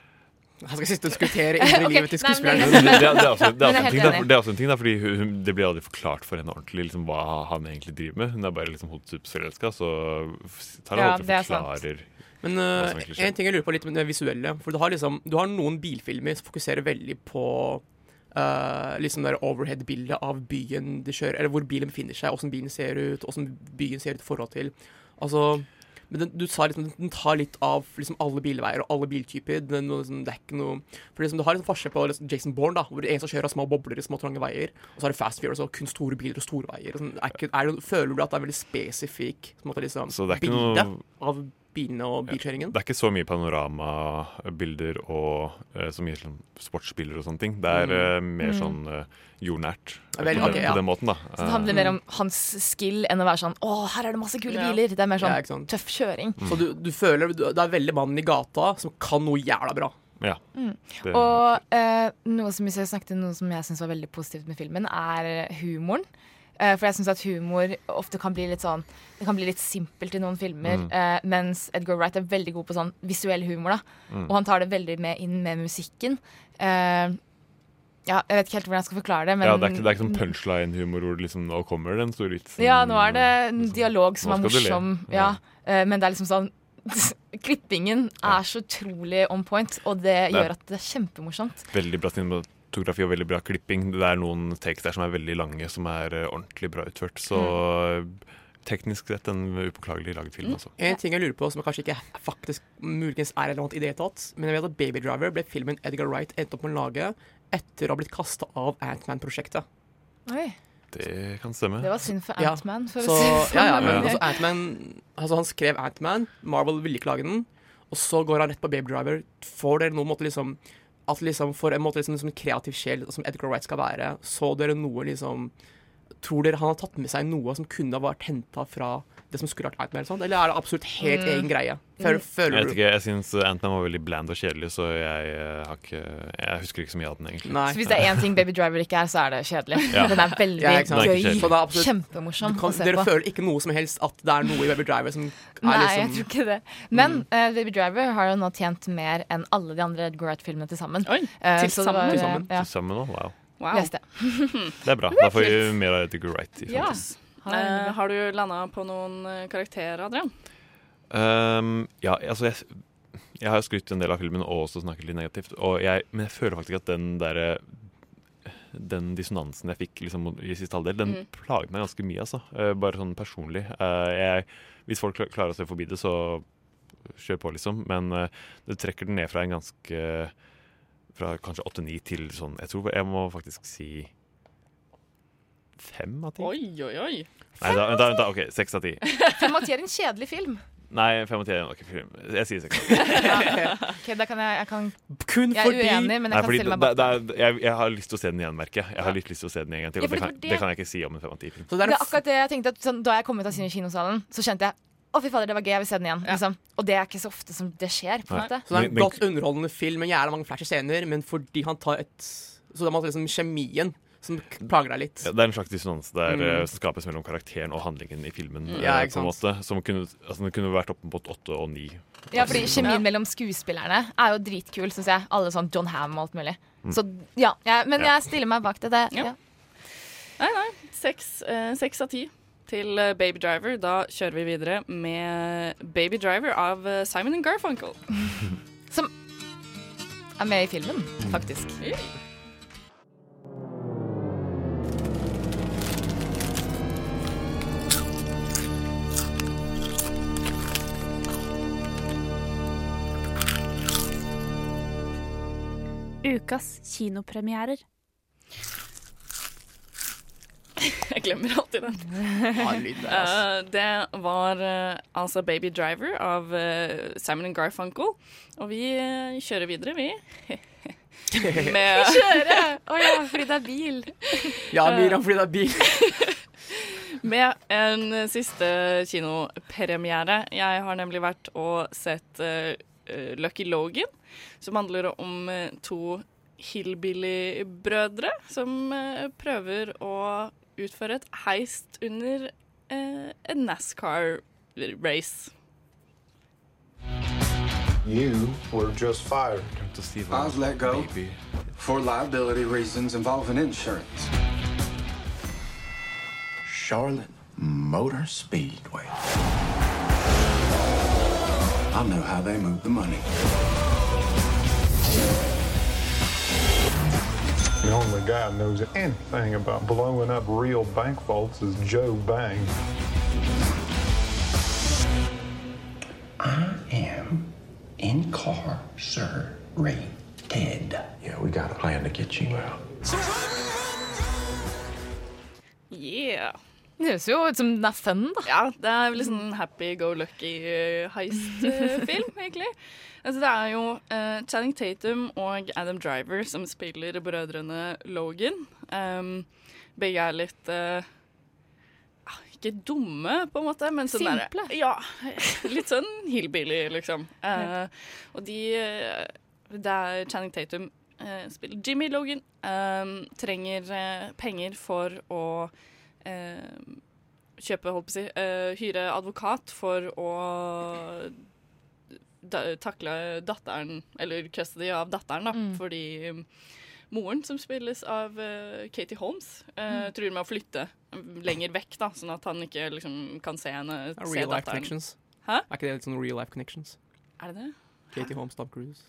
Han skal sitte og diskutere indre okay, livet til skuespilleren. det, det, det, er også, det, også en ting, da, fordi hun, det blir aldri forklart for henne ordentlig liksom, hva han egentlig driver med. Hun er bare liksom hodestups-forelska, så tar han Ja, alltid er forklarer Men uh, en ting jeg lurer på litt med det visuelle. For du har liksom Du har noen bilfilmer som fokuserer veldig på uh, liksom der overhead-bildet av byen de kjører, eller hvor bilen befinner seg, åssen bilen ser ut, åssen byen ser ut i forhold til Altså men den, du sa liksom, den tar litt av liksom alle bilveier og alle biltyper. Den, liksom, det er ikke noe For liksom, Du har liksom forskjell på liksom, Jason Bourne, da, hvor det en som kjører små bobler i små, trange veier. Og så har du Fast Furious og kun store biler og store veier. Og sånn. er ikke, er det, føler du at det er veldig spesifikk måte, liksom, Så det er ikke bilde noe- av bilene og bilkjøringen? Det er ikke så mye panoramabilder og uh, så mye sånn sportsbiler og sånne ting. Det er mm. mer Mm. sånn uh, jordnært vel, på, den, ja. på den måten, da. Så det handler mer om hans skill enn å være sånn Å, her er det masse kule Ja. biler. Det er mer sånn ikke tøff kjøring. Så du, du føler du, Det er veldig mannen i gata som kan noe jævla bra. Ja. Mm. Og eh, noe som jeg snakket noe som jeg syns var veldig positivt med filmen, er humoren. Eh, for jeg syns at humor ofte kan bli litt sånn Det kan bli litt simpelt i noen filmer. Mm. eh, mens Edgar Wright er veldig god på sånn visuell humor. da Mm. Og han tar det veldig med inn med musikken. Eh, ja, jeg vet ikke helt hvordan jeg skal forklare det, men ja, det er ikke, det er ikke sånn punchline-humor hvor liksom, nå kommer den store vitsen. Ja, nå er det en dialog som er morsom. Ja. eh, men det er liksom sånn Klippingen er så utrolig on point, og det gjør at det er kjempemorsomt. Veldig bra cinematografi og veldig bra klipping. Det er noen takes der som er veldig lange, som er eh, ordentlig bra utført. Så Mm. teknisk sett en upåklagelig laget film, altså. En ting jeg lurer på som kanskje ikke faktisk muligens er relevant i det hele tatt, men jeg vet at Baby Driver ble filmen Edgar Wright endte opp med å lage etter å ha blitt kasta av Antman-prosjektet. Det kan stemme. det var synd for Ja, Ant-Man. Så, ja, ja, sånn. men altså, Ant-Man altså, Han skrev Ant-Man, Marvel ville ikke lage den, og så går han rett på Baby Driver. Får dere noen måte liksom at liksom For en måte liksom, som en kreativ sjel som Edgar Wright skal være, så dere noe liksom Tror dere han har tatt med seg noe som kunne ha vært henta fra det som skulle vært Ant-Man? eller sånt, Eller er det absolutt helt Mm. egen greie? Føler, Mm. føler Jeg vet ikke, jeg syns Antman var veldig bland og kjedelig, så jeg, eh, har ikke, jeg husker ikke så mye av den, egentlig. Så hvis det er én ting Baby Driver ikke er, så er det kjedelig. Ja. Den er veldig Ja, gøy. Er absolutt- Kjempemorsom kan, å se Dere på. føler ikke noe som helst at det er noe i Baby Driver som er Nei, liksom jeg tror ikke det. Men uh, Baby Driver har jo nå tjent mer enn alle de andre Edgar Wright-filmene til sammen. Oi, Eh, til så sammen? var, Til eh, sammen, Ja. til sammen? Wow. Wow. Leste. Det er bra. Da får vi mer av Edgar Wright. i Ja. fremtiden. Eh, har du landa på noen eh, karakterer, Adrian? Um, ja, altså jeg, jeg har jo skrytt en del av filmen og også snakket litt negativt. Og jeg, men jeg føler faktisk at den der, Den dissonansen jeg fikk liksom, i siste halvdel, den mm. plaget meg ganske mye, altså. Uh, bare sånn personlig. Uh, jeg, hvis folk klarer å se forbi det, så kjør på, liksom. Men eh, det trekker den ned fra en ganske Fra kanskje åtte-ni til sånn Jeg tror jeg må faktisk si fem av ti. Oi, oi, oi. Nei, da, da, da, OK, seks av ti. Fem av ti er en kjedelig film. Nei, fem av ti er nok ikke film. Jeg sier seks av ti. Ok, da kan jeg, jeg kan, Kun Jeg er uenig, men jeg Nei, kan stille meg bak. da- da- jeg, jeg har lyst til å se den igjen, merker jeg. Jeg har litt lyst til å se den en gang til. Ja, Og det, det kan, det- det kan jeg ikke si om en fem av ti film. Det er akkurat det jeg tenkte at sånn, Da jeg kom ut av kinosalen, så kjente jeg å fy fader, det var gøy, jeg vil se den igjen. Liksom. Og det er ikke så ofte som det skjer. på en måte Så det er en godt underholdende film med jævla mange flashy scener, men fordi han tar et Så det er liksom kjemien som plager deg litt. Ja, det er en slags dissonanse der Mm. eh, som skapes mellom karakteren og handlingen i filmen. Mm. eh, Ja, på en måte Som kunne, altså, den kunne vært oppe mot åtte og ni. Ja, fordi Kjemien mellom skuespillerne er jo dritkul, syns jeg. Alle sånn John Ham og alt mulig. Mm. Så ja, jeg, Men Ja. jeg stiller meg bak det. det Ja. ja. Nei, nei. Seks, eh, seks av ti til eh, Baby Driver. Da kjører vi videre med Baby Driver av eh, Simon and Garfunkel. Som er med i filmen, faktisk. Ukas kinopremierer. Jeg glemmer alltid den. Ass. Eh, det var eh, altså Baby Driver av eh, Simon and Garfunkel. Og vi kjører videre, vi. Med Vi kjører! Å ja, fordi det er bil. Ja, Miriam, fordi det er bil. Med en siste kinopremiere. Jeg har nemlig vært og sett Lucky Logan, som handler om to hillbilly-brødre som prøver å utføre et heist under eh, en NASCAR-race. You were just fired. I was let go for liability reasons involving insurance. Charlotte Motor Speedway. I know how they move the money. The only guy who knows anything about blowing up real bank vaults is Joe Bang. I am incarcerated. Yeah, we got a plan to get you out. Yeah. Det høres jo ut som den er fun, da. Ja, det er litt sånn happy go lucky eh, heist-film, egentlig. Altså, det er jo uh, Channing Tatum og Adam Driver som spiller brødrene Logan. Um, begge er litt ah, Ikke dumme, på en måte, men sånn Simple. Ja. Litt sånn hillbilly, liksom. Uh, og de eh, Det er Channing Tatum spiller Jimmy Logan. eh, trenger penger for å eh, kjøpe, holdt på å si, eh, hyre advokat for å da, takle datteren, eller custody av datteren, da, Mm. fordi um, moren, som spilles av uh, Katie Holmes, uh, Mm. truer med å flytte lenger vekk, da, sånn at han ikke liksom, kan se henne real se Real life datteren. connections. Hæ? Er ikke det litt sånn real life connections? Er det det? Katie Holmes, Tom Cruise.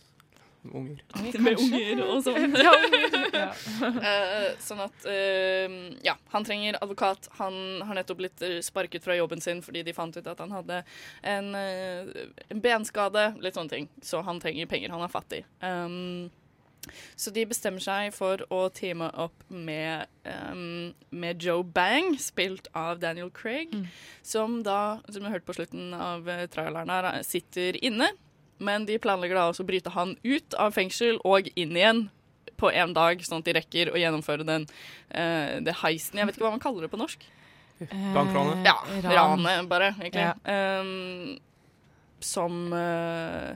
Unger. Med unger og sånn. Ja, unger. Ja. uh, sånn at uh, Ja, han trenger advokat. Han har nettopp blitt sparket fra jobben sin fordi de fant ut at han hadde en, uh, en benskade, litt sånne ting. Så han trenger penger. Han er fattig. Um, så de bestemmer seg for å teame opp med, um, med Joe Bang, spilt av Daniel Craig, som da, som vi hørte på slutten av traileren her, sitter inne. Men de planlegger da også å bryte han ut av fengsel og inn igjen på én dag, sånn at de rekker å gjennomføre den uh, det heisen. Jeg vet ikke hva man kaller det på norsk. Bankranet? Ja, ran. ranet, bare, egentlig. Ja. Um, som uh,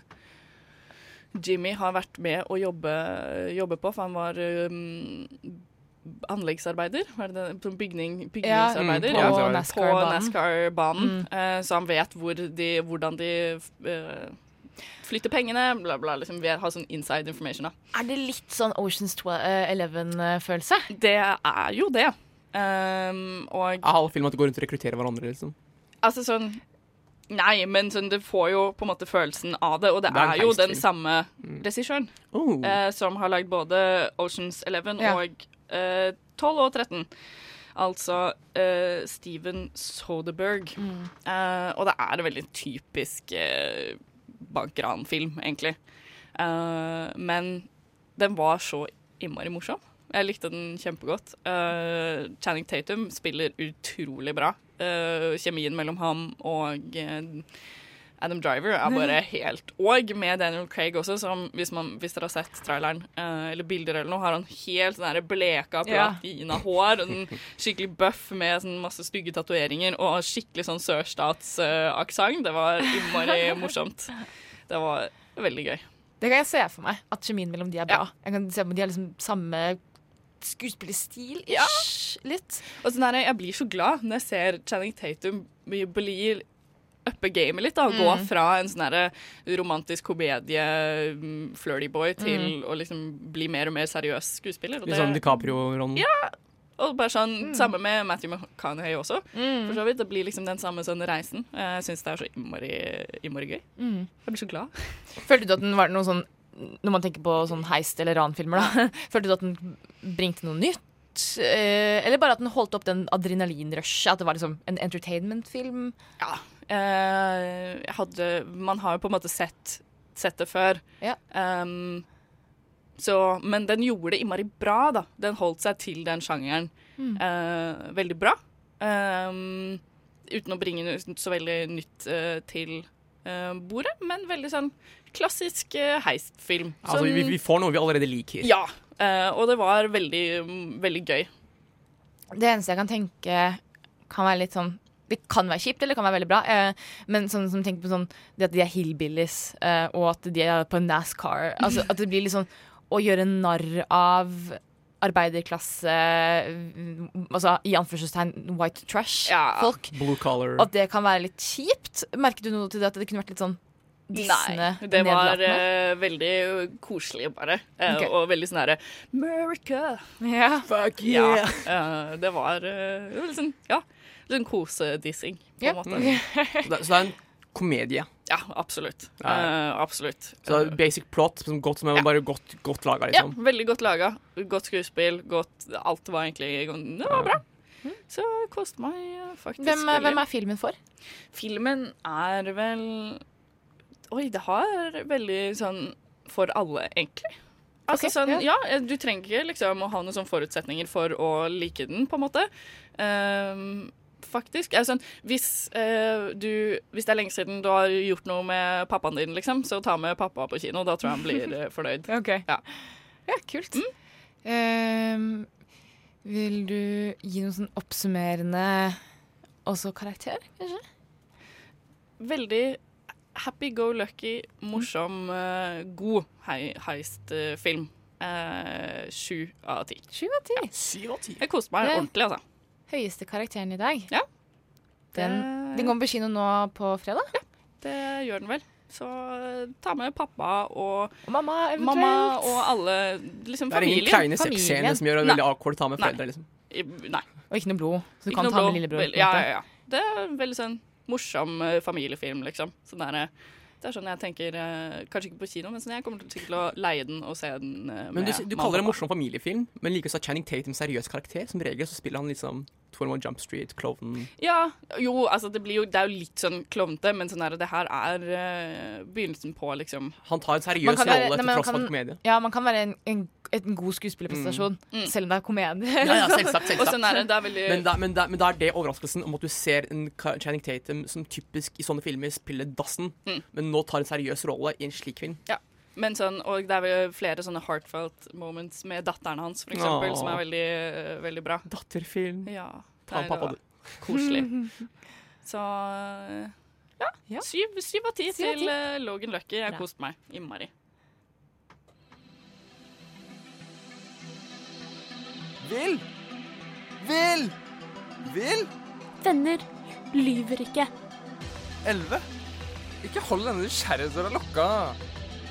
Jimmy har vært med å jobbe, jobbe på, for han var um, anleggsarbeider. Hva er det det? Sånn Bygning, bygningsarbeider. mm, på NASCAR-banen. På NASCAR-banen. Mm. uh, så han vet hvor de, hvordan de eh, flytter pengene, bla, bla. Liksom, vi har sånn inside information, da. Er det litt sånn Oceans 11-følelse? Det er jo det. Um, og Er halve filmen at de går rundt og rekrutterer hverandre, liksom? Altså sånn Nei, men sånn, det får jo på en måte følelsen av det, og det, Det er er, jo den samme samme Mm. Oh. uh, som har lagd både Oceans 11 Ja. og uh, 12 og 13. Altså uh, Steven Soderberg. Mm. Uh, og det er en veldig typisk eh, bankranfilm, egentlig. Uh, men den var så innmari morsom. Jeg likte den kjempegodt. Uh, Channing Tatum spiller utrolig bra. Uh, kjemien mellom ham og eh, Adam Driver er bare helt Og med Daniel Craig også, som hvis, man, hvis dere har sett traileren uh, eller bilder eller noe, har han helt sånn bleka Ja. platina-hår sånn skikkelig buff med sånn masse stygge tatoveringer og skikkelig sånn sørstatsaksent. det var innmari morsomt. Det var veldig gøy. Det kan jeg se for meg, at kjemien mellom de er bra. Jeg kan se om De har liksom samme skuespillerstil, ish, litt. Og sånn der, jeg blir så glad når jeg ser Channing Tatum bli- bli uppe gamet litt. da, mm. Gå Mm. fra en sånn her romantisk komedie, mm, flirty boy, til Mm. å liksom bli mer og mer seriøs skuespiller. Litt sånn DiCaprio-rollen. Ja, og bare sånn, Samme med Matthew McConaughey også. Mm. For så vidt, Det blir liksom den samme sånn reisen. Jeg syns det er så innmari, innmari gøy. Mm. Jeg blir så glad. Følte du at den var noe sånn Når man tenker på sånn heist- eller ranfilmer, da. Følte du at den bringte noe nytt? Eh, eller bare at den holdt opp den adrenalinrushet? At det var liksom en entertainmentfilm? Ja. Eh, jeg hadde Man har jo på en måte sett, sett det før. Um, så, men den gjorde det innmari bra, da. Den holdt seg til den sjangeren Mm. eh, veldig bra. Um, uten å bringe noe så veldig nytt eh, til eh, bordet, men veldig sånn klassisk uh, heistfilm. Altså, vi, vi får noe vi allerede liker. Ja, eh, og det var veldig, veldig gøy. Det eneste jeg kan tenke kan være litt sånn Det kan være kjipt, eller det kan være veldig bra. Eh, men sånn som tenker på sånn det at de er hillbillies, eh, og at de er på NASCAR Altså At det blir litt sånn å gjøre narr av arbeiderklasse mm, Altså i anførselstegn white trash-folk. Blue collar. At det kan være litt kjipt. Merket du noe til det at det kunne vært litt sånn dissende? Nei, det var eh, veldig koselig, bare. Uh, okay. Og veldig sånn herre America! Yeah. Fuck yeah! Ja, uh, det var uh, liksom, ja, sånn kosedissing, på en måte. Så det, så det er en komedie. Ja, absolutt. Ja. Uh, absolutt. Så det er basic plot, som, godt, som er bare godt, godt laga, Ja, liksom. veldig godt laga. Godt skuespill. Godt, alt var egentlig Det var bra. Så jeg koste meg eh, faktisk Hvem, veldig. hvem er filmen for? Filmen er vel Oi, det har veldig sånn for alle, egentlig. Altså okay, sånn, ja. ja, Du trenger ikke liksom å ha noen sånne forutsetninger for å like den, på en måte. Ehm, faktisk. Altså, hvis, eh, du, hvis det er lenge siden du har gjort noe med pappaen din, liksom, så ta med pappa på kino. Da tror jeg han blir eh, fornøyd. Okay. Ja. Ja, kult. Ehm, vil du gi noe sånn oppsummerende også karakter, kanskje? Veldig happy-go-lucky, morsom, uh, god hei heist-film. Uh, Sju av ti. Sju av ti. Ti. Jeg koste meg ordentlig, altså. Høyeste karakteren i dag. Ja. Den, den kommer på kino nå på fredag? Ja, Det gjør den vel. Så eh, ta med pappa og, mamma, eventuelt. mamma og alle liksom Det er ingen familien. kleine sexscener som gjør det veldig awkward å ta med foreldre. liksom. Nei. Og ikke noe blod, så du Ikke kan ta med lillebror. Ja, ja, ja. Det er en veldig sånn morsom eh, familiefilm, liksom. Sånn der, eh, det er sånn jeg tenker eh, Kanskje ikke på kino, men sånn jeg kommer til sikkert til å leie den og se den med Men du, du kaller det en morsom familiefilm, men likevel er Channing Tatum seriøs karakter. Som regel så spiller han liksom 21 Jump Street, klovnen Ja, jo, altså det blir jo Det er jo litt sånn klovnete, men sånn der, det her er eh, begynnelsen på liksom Han tar en seriøs rolle til tross for komedie. Ja, man kan være en, en, en god skuespillerprestasjon, selv om det er komedie. Ja, ja, selvsagt. Og sånn er det, det er veldig Men, da, men, da, men da er det overraskelsen om at du ser en Channing Tatum som typisk i sånne filmer spiller dassen, Mm. men nå tar en seriøs rolle i en slik film. Ja. Men sånn, og det er vel flere sånne heartfelt moments med datteren hans, for eksempel, Åh. som er veldig, veldig bra. Datterfilm. Ja. Ta er pappa, du. Koselig. Så eh, ja. Syv, syv av ti til ti. eh, Logan Lucky. Jeg har kost meg innmari. Vil! Vil! Vil! Venner lyver ikke. Elleve. Ikke hold denne nysgjerrighetsdøra lukka.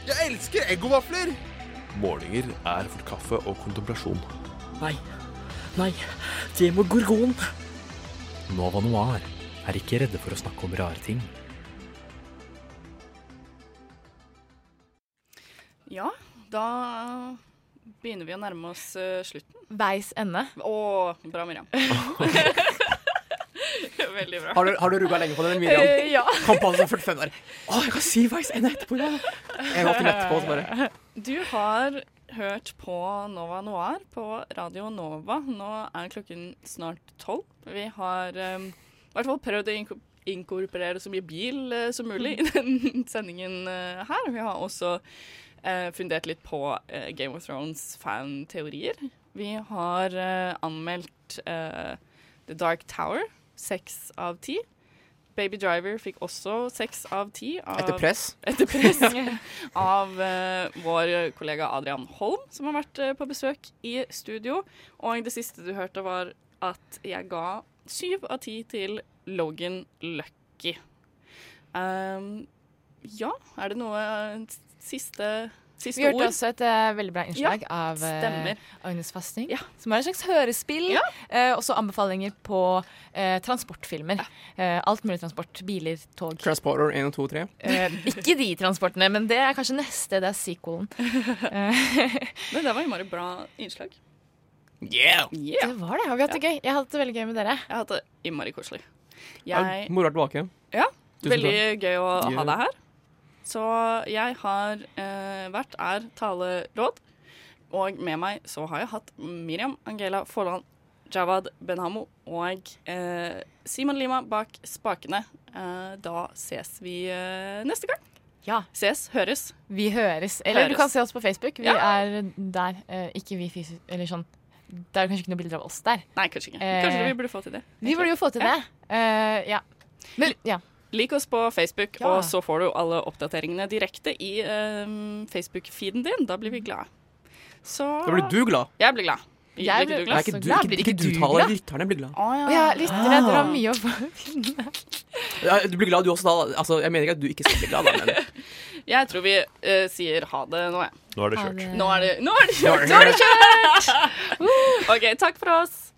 Jeg elsker eggovafler! Målinger er for kaffe og kontemplasjon. Nei. Nei, det må gorgon. Nova Noir er ikke redde for å snakke om rare ting. Ja, da begynner vi å nærme oss uh, slutten. Veis ende. Å, bra, Miriam. Veldig bra. Har du, har du rugga lenge på den, Miriam? Uh, ja. Kom på den som 45 år. Å, jeg kan si veis ende etterpå. Ja. En halvtime etterpå, så bare Du har hørt på Nova Noir på Radio Nova. Nå er klokken snart tolv. Vi har um, i hvert fall prøvd å inkorporere så mye bil uh, som mulig i den sendingen her. Vi har også fundert litt på eh, Game of Thrones fanteorier. Vi har eh, anmeldt eh, The Dark Tower, seks av ti. Baby Driver fikk også seks av ti. Etter press. Etter press av uh, vår kollega Adrian Holm, som har vært uh, på besøk i studio. Og det siste du hørte, var at jeg ga syv av ti til Logan Lucky. Um, ja, er det noe eh, siste, siste Vi hørte ord? også et uh, veldig bra innslag Ja, av uh. Agnes Fasting, som er et slags hørespill. Eh, også anbefalinger på transportfilmer. Eh, alt mulig transport. Biler, tog. Transporter 1 og 2 og 3. Eh, ikke de transportene, men det er kanskje neste. Det er sequelen. Men det var innmari bra innslag. Yeah! Det var det. Har vi hatt det gøy? Jeg har hatt det veldig gøy med dere. Jeg har hatt det innmari koselig. Ja, Jeg Moro å være tilbake. Ja, Tusen veldig takk. gøy å ha deg her. Så jeg har eh, vært er taleråd, og med meg så har jeg hatt Miriam Angela Forland, Jawad Benhamo og eh, Simon Lima bak spakene. Eh, da ses vi eh, neste gang. Ja. Ses, høres. Vi høres. Eller du kan se oss på Facebook. Vi Ja. er der. eh, ikke vi fysisk Eller sånn. Det er kanskje ikke noe bilder av oss der. Nei, kanskje ikke. Eh, Kanskje vi burde få til det. Vi burde jo få til Ja. det. Eh, ja. Men ja. Lik oss på Facebook, Ja. og så får du alle oppdateringene direkte i eh, Facebook-feeden din. Da blir vi glade. Så Da blir du glad. Jeg blir glad. Jeg blir blir du glad? Nei, ikke du, ikke, ikke du taler, lytterne blir glad. Å, ja. Lytterne ah. har Ah. mye å finne. Ja, du blir glad du også da. Altså, jeg mener ikke at du ikke skal bli glad, da, men Jeg tror vi uh, sier ha det nå, jeg. Nå er det kjørt. Nå er det, nå er det kjørt! Nå er det kjørt! OK, takk for oss.